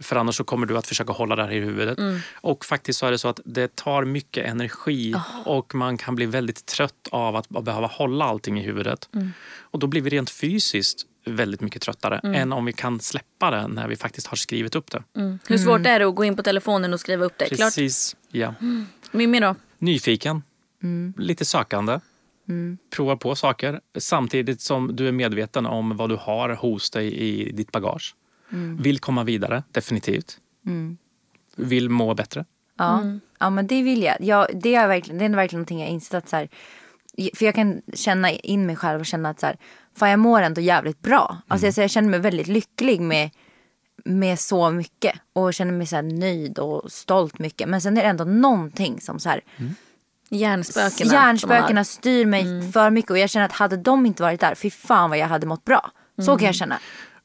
För annars så kommer du att försöka hålla det här i huvudet. Och faktiskt så är det så att det tar mycket energi och man kan bli väldigt trött av att behöva hålla allting i huvudet. Och då blir vi rent fysiskt väldigt mycket tröttare än om vi kan släppa det när vi faktiskt har skrivit upp det. Hur svårt är det att gå in på telefonen och skriva upp det? Klart. Precis. Ja. Mimmi då? Nyfiken, lite sökande. Prova på saker samtidigt som du är medveten om vad du har hos dig i ditt bagage. Vill komma vidare, definitivt. Vill må bättre. Ja. ja, men det vill jag. jag det, är verkligen, det är verkligen någonting jag insett att så här, för jag kan känna in mig själv och känna att så här, fan jag mår ändå jävligt bra. Alltså jag, så jag känner mig väldigt lycklig med, med så mycket och känner mig så här nöjd och stolt mycket. Men sen är det ändå någonting som så här, Hjärnspökena. man har. hjärnspökena styr mig för mycket och jag känner att hade de inte varit där, fy fan vad jag hade mått bra. Så kan jag känna.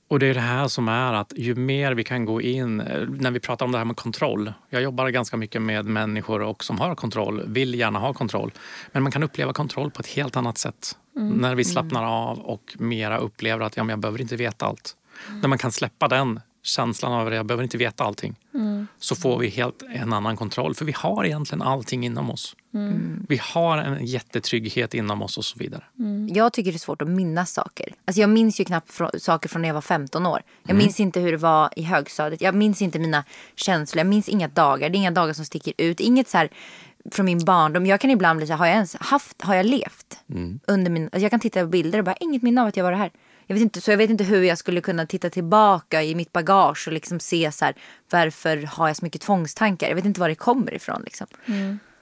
Och det är det här som är att ju mer vi kan gå in, eh, när vi pratar om det här med kontroll. Jag jobbar ganska mycket med människor och som har kontroll, vill gärna ha kontroll. Men man kan uppleva kontroll på ett helt annat sätt. När vi slappnar av och mera upplever att ja, men jag behöver inte veta allt. När man kan släppa den känslan av att jag behöver inte veta allting. Så får vi helt en annan kontroll. För vi har egentligen allting inom oss. Vi har en jättetrygghet inom oss och så vidare. Jag tycker det är svårt att minnas saker. Alltså jag minns ju knappt frå- saker från när jag var 15 år. Jag minns inte hur det var i högstadiet. Jag minns inte mina känslor. Jag minns inga dagar. Det är inga dagar som sticker ut. Inget så här från min barndom. Jag kan ibland bli så här, har jag ens haft, har jag levt? Under min, alltså jag kan titta på bilder och bara, inget minne av att jag var här. Jag vet inte, så jag vet inte hur jag skulle kunna titta tillbaka i mitt bagage och liksom se så här, varför har jag så mycket tvångstankar? Jag vet inte var det kommer ifrån liksom.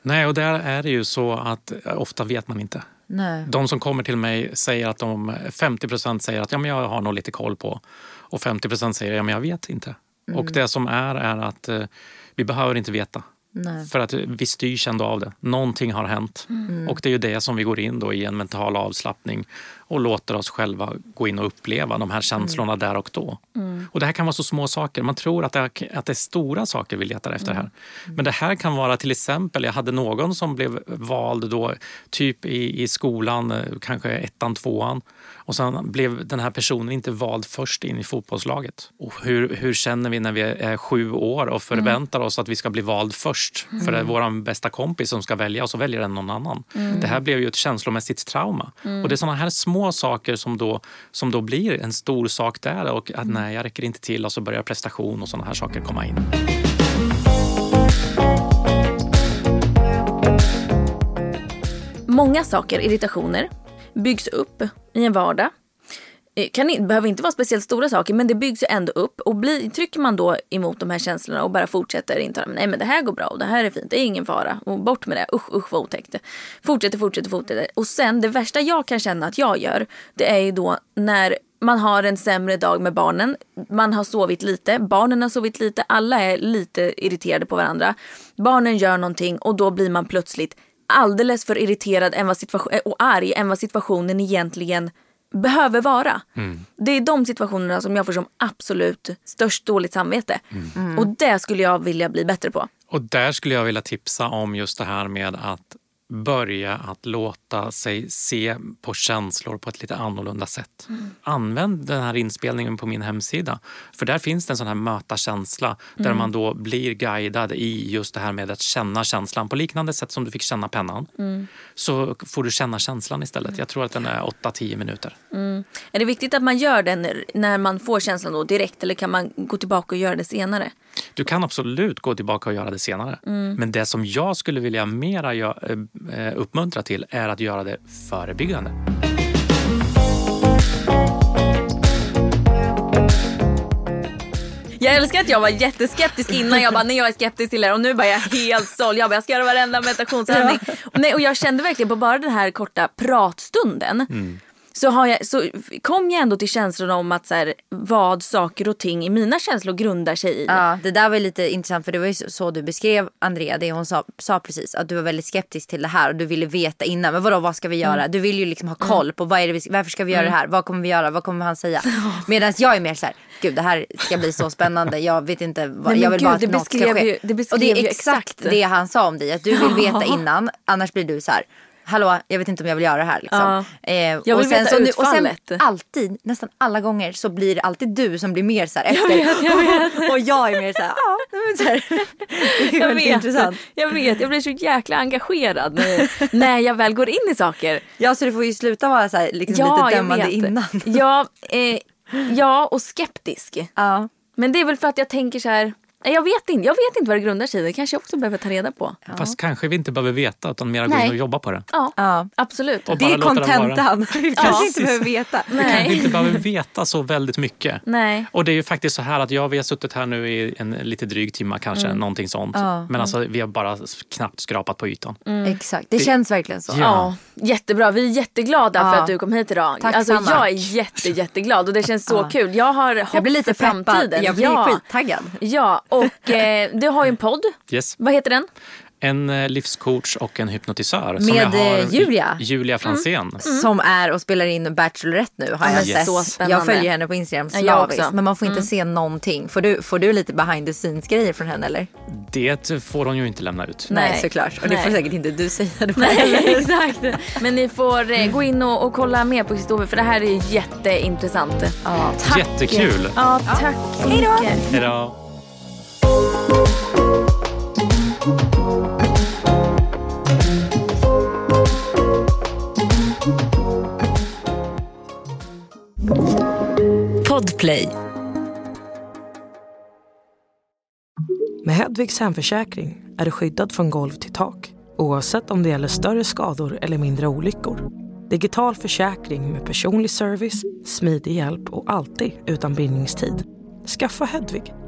Nej, och där är det ju så att eh, ofta vet man inte. Nej. De som kommer till mig säger att de 50% säger att ja, men jag har nog lite koll på och 50% säger ja, men jag vet inte. Och det som är är att eh, vi behöver inte veta. Nej. För att vi styrs ändå av det. Någonting har hänt. Och det är ju det som vi går in då i en mental avslappning och låter oss själva gå in och uppleva de här känslorna där och då. Och det här kan vara så små saker. Man tror att det, är, att det är stora saker vi letar efter här. Men det här kan vara till exempel, jag hade någon som blev vald då typ i, i skolan, eh, kanske ettan, tvåan. Och sen blev den här personen inte vald först in i fotbollslaget. Och hur, hur känner vi när vi är sju år och förväntar oss att vi ska bli vald först? För det är vår bästa kompis som ska välja och så väljer den någon annan. Det här blev ju ett känslomässigt trauma. Och det är sådana här små saker som då, som då blir en stor sak där. Och att nej, jag räcker inte till och så börjar prestation och sådana här saker komma in. Många saker, irritationer, byggs upp i en vardag. Eh, kan, behöver inte vara speciellt stora saker men det byggs ju ändå upp. Och bli, trycker man då emot de här känslorna och bara fortsätter intala nej men det här går bra och det här är fint, det är ingen fara. Och bort med det, usch usch vad otäckt. Fortsätter, fortsätter, fortsätter. Och sen det värsta jag kan känna att jag gör det är ju då när man har en sämre dag med barnen. Man har sovit lite, barnen har sovit lite, alla är lite irriterade på varandra. Barnen gör någonting och då blir man plötsligt alldeles för irriterad än vad situation, eh, och arg än vad situationen egentligen behöver vara. Det är de situationerna som jag får som absolut störst dåligt samvete. Och det skulle jag vilja bli bättre på. Och där skulle jag vilja tipsa om just det här med att börja att låta sig se på känslor på ett lite annorlunda sätt. Använd den här inspelningen på min hemsida. För där finns det en sån här möta känsla där man då blir guidad i just det här med att känna känslan på liknande sätt som du fick känna pennan. Så får du känna känslan istället. Jag tror att den är 8-10 minuter. Är det viktigt att man gör den när man får känslan då direkt eller kan man gå tillbaka och göra det senare? Du kan absolut gå tillbaka och göra det senare. Men det som jag skulle vilja mera gö- eh, uppmuntra till är att göra det förebyggande. Jag älskar att jag var jätteskeptisk innan. Jag bara, nej jag är skeptisk till det och nu bara jag helt såld. Jag bara, jag ska göra varenda meditationsövning. Ja. Nej, och jag kände verkligen på bara den här korta pratstunden mm så, har jag, så kom jag ändå till känslan om att så här, vad saker och ting i mina känslor grundar sig i. Ja, det där var lite intressant för det var ju så du beskrev Andrea, det hon sa, sa precis. Att du var väldigt skeptisk till det här och du ville veta innan. Men vadå, vad ska vi göra? Mm. Du vill ju liksom ha koll på vad är det vi, varför ska vi göra mm. det här? Vad kommer vi göra? Vad kommer han säga? Medan jag är mer så här, gud det här ska bli så spännande. Jag vet inte, vad, Nej, jag vill gud, bara att något ska ske. Ju, det och det är exakt, exakt det han sa om dig. Att du vill veta innan, annars blir du så här hallå jag vet inte om jag vill göra det här. Liksom. Ja. Eh, jag vill veta utfallet. och sen alltid, nästan alla gånger så blir det alltid du som blir mer så här efter. Jag vet, jag vet. och jag är mer så här, ja. Så här. Det är jag vet, intressant. Jag vet, jag blir så jäkla engagerad när, när jag väl går in i saker. Ja så du får ju sluta vara så här, liksom ja, lite dömande innan. Ja, eh, ja och skeptisk. Ja. Men det är väl för att jag tänker så här jag vet inte, jag vet inte vad det grundar sig i. Det kanske jag också behöver ta reda på. Ja. Fast kanske vi inte behöver veta utan mer gå in och jobba på det. Ja, ja. absolut. det är kontentan. Vi kanske ja. inte behöver veta. Vi kanske inte behöver veta så väldigt mycket. Nej. Och det är ju faktiskt så här att ja, vi har suttit här nu i en lite dryg timme kanske, mm. någonting sånt. Ja. Men alltså vi har bara knappt skrapat på ytan. Mm. Exakt, det, det, känns verkligen så. Ja. Jättebra, vi är jätteglada för att du kom hit idag. Tack alltså, jag är jätte, jätteglad och det känns så kul. Jag har hopp jag blir lite för framtiden. Jag blir ja. skittaggad. Ja, och eh, du har ju en podd. Yes. Vad heter den? En eh, livscoach och en hypnotisör. Med som jag har, eh, Julia. Julia Franzén. Mm. Mm. Som är och spelar in Bachelorette nu har jag yes. sett. Jag följer henne på Instagram slaviskt. men man får inte mm. se någonting. Får du, får du lite behind the scenes grejer från henne eller? Det får hon ju inte lämna ut. Nej, Nej såklart. Och Nej. det får säkert inte du säga. Det Nej, exakt. Men ni får eh, gå in och, och, kolla mer på historien för det här är jätteintressant. Ja, tack. Jättekul. Ja, tack så mycket. Hej då. Podplay. Med Hedvigs hemförsäkring är du skyddad från golv till tak oavsett om det gäller större skador eller mindre olyckor. Digital försäkring med personlig service, smidig hjälp och alltid utan bindningstid. Skaffa Hedvig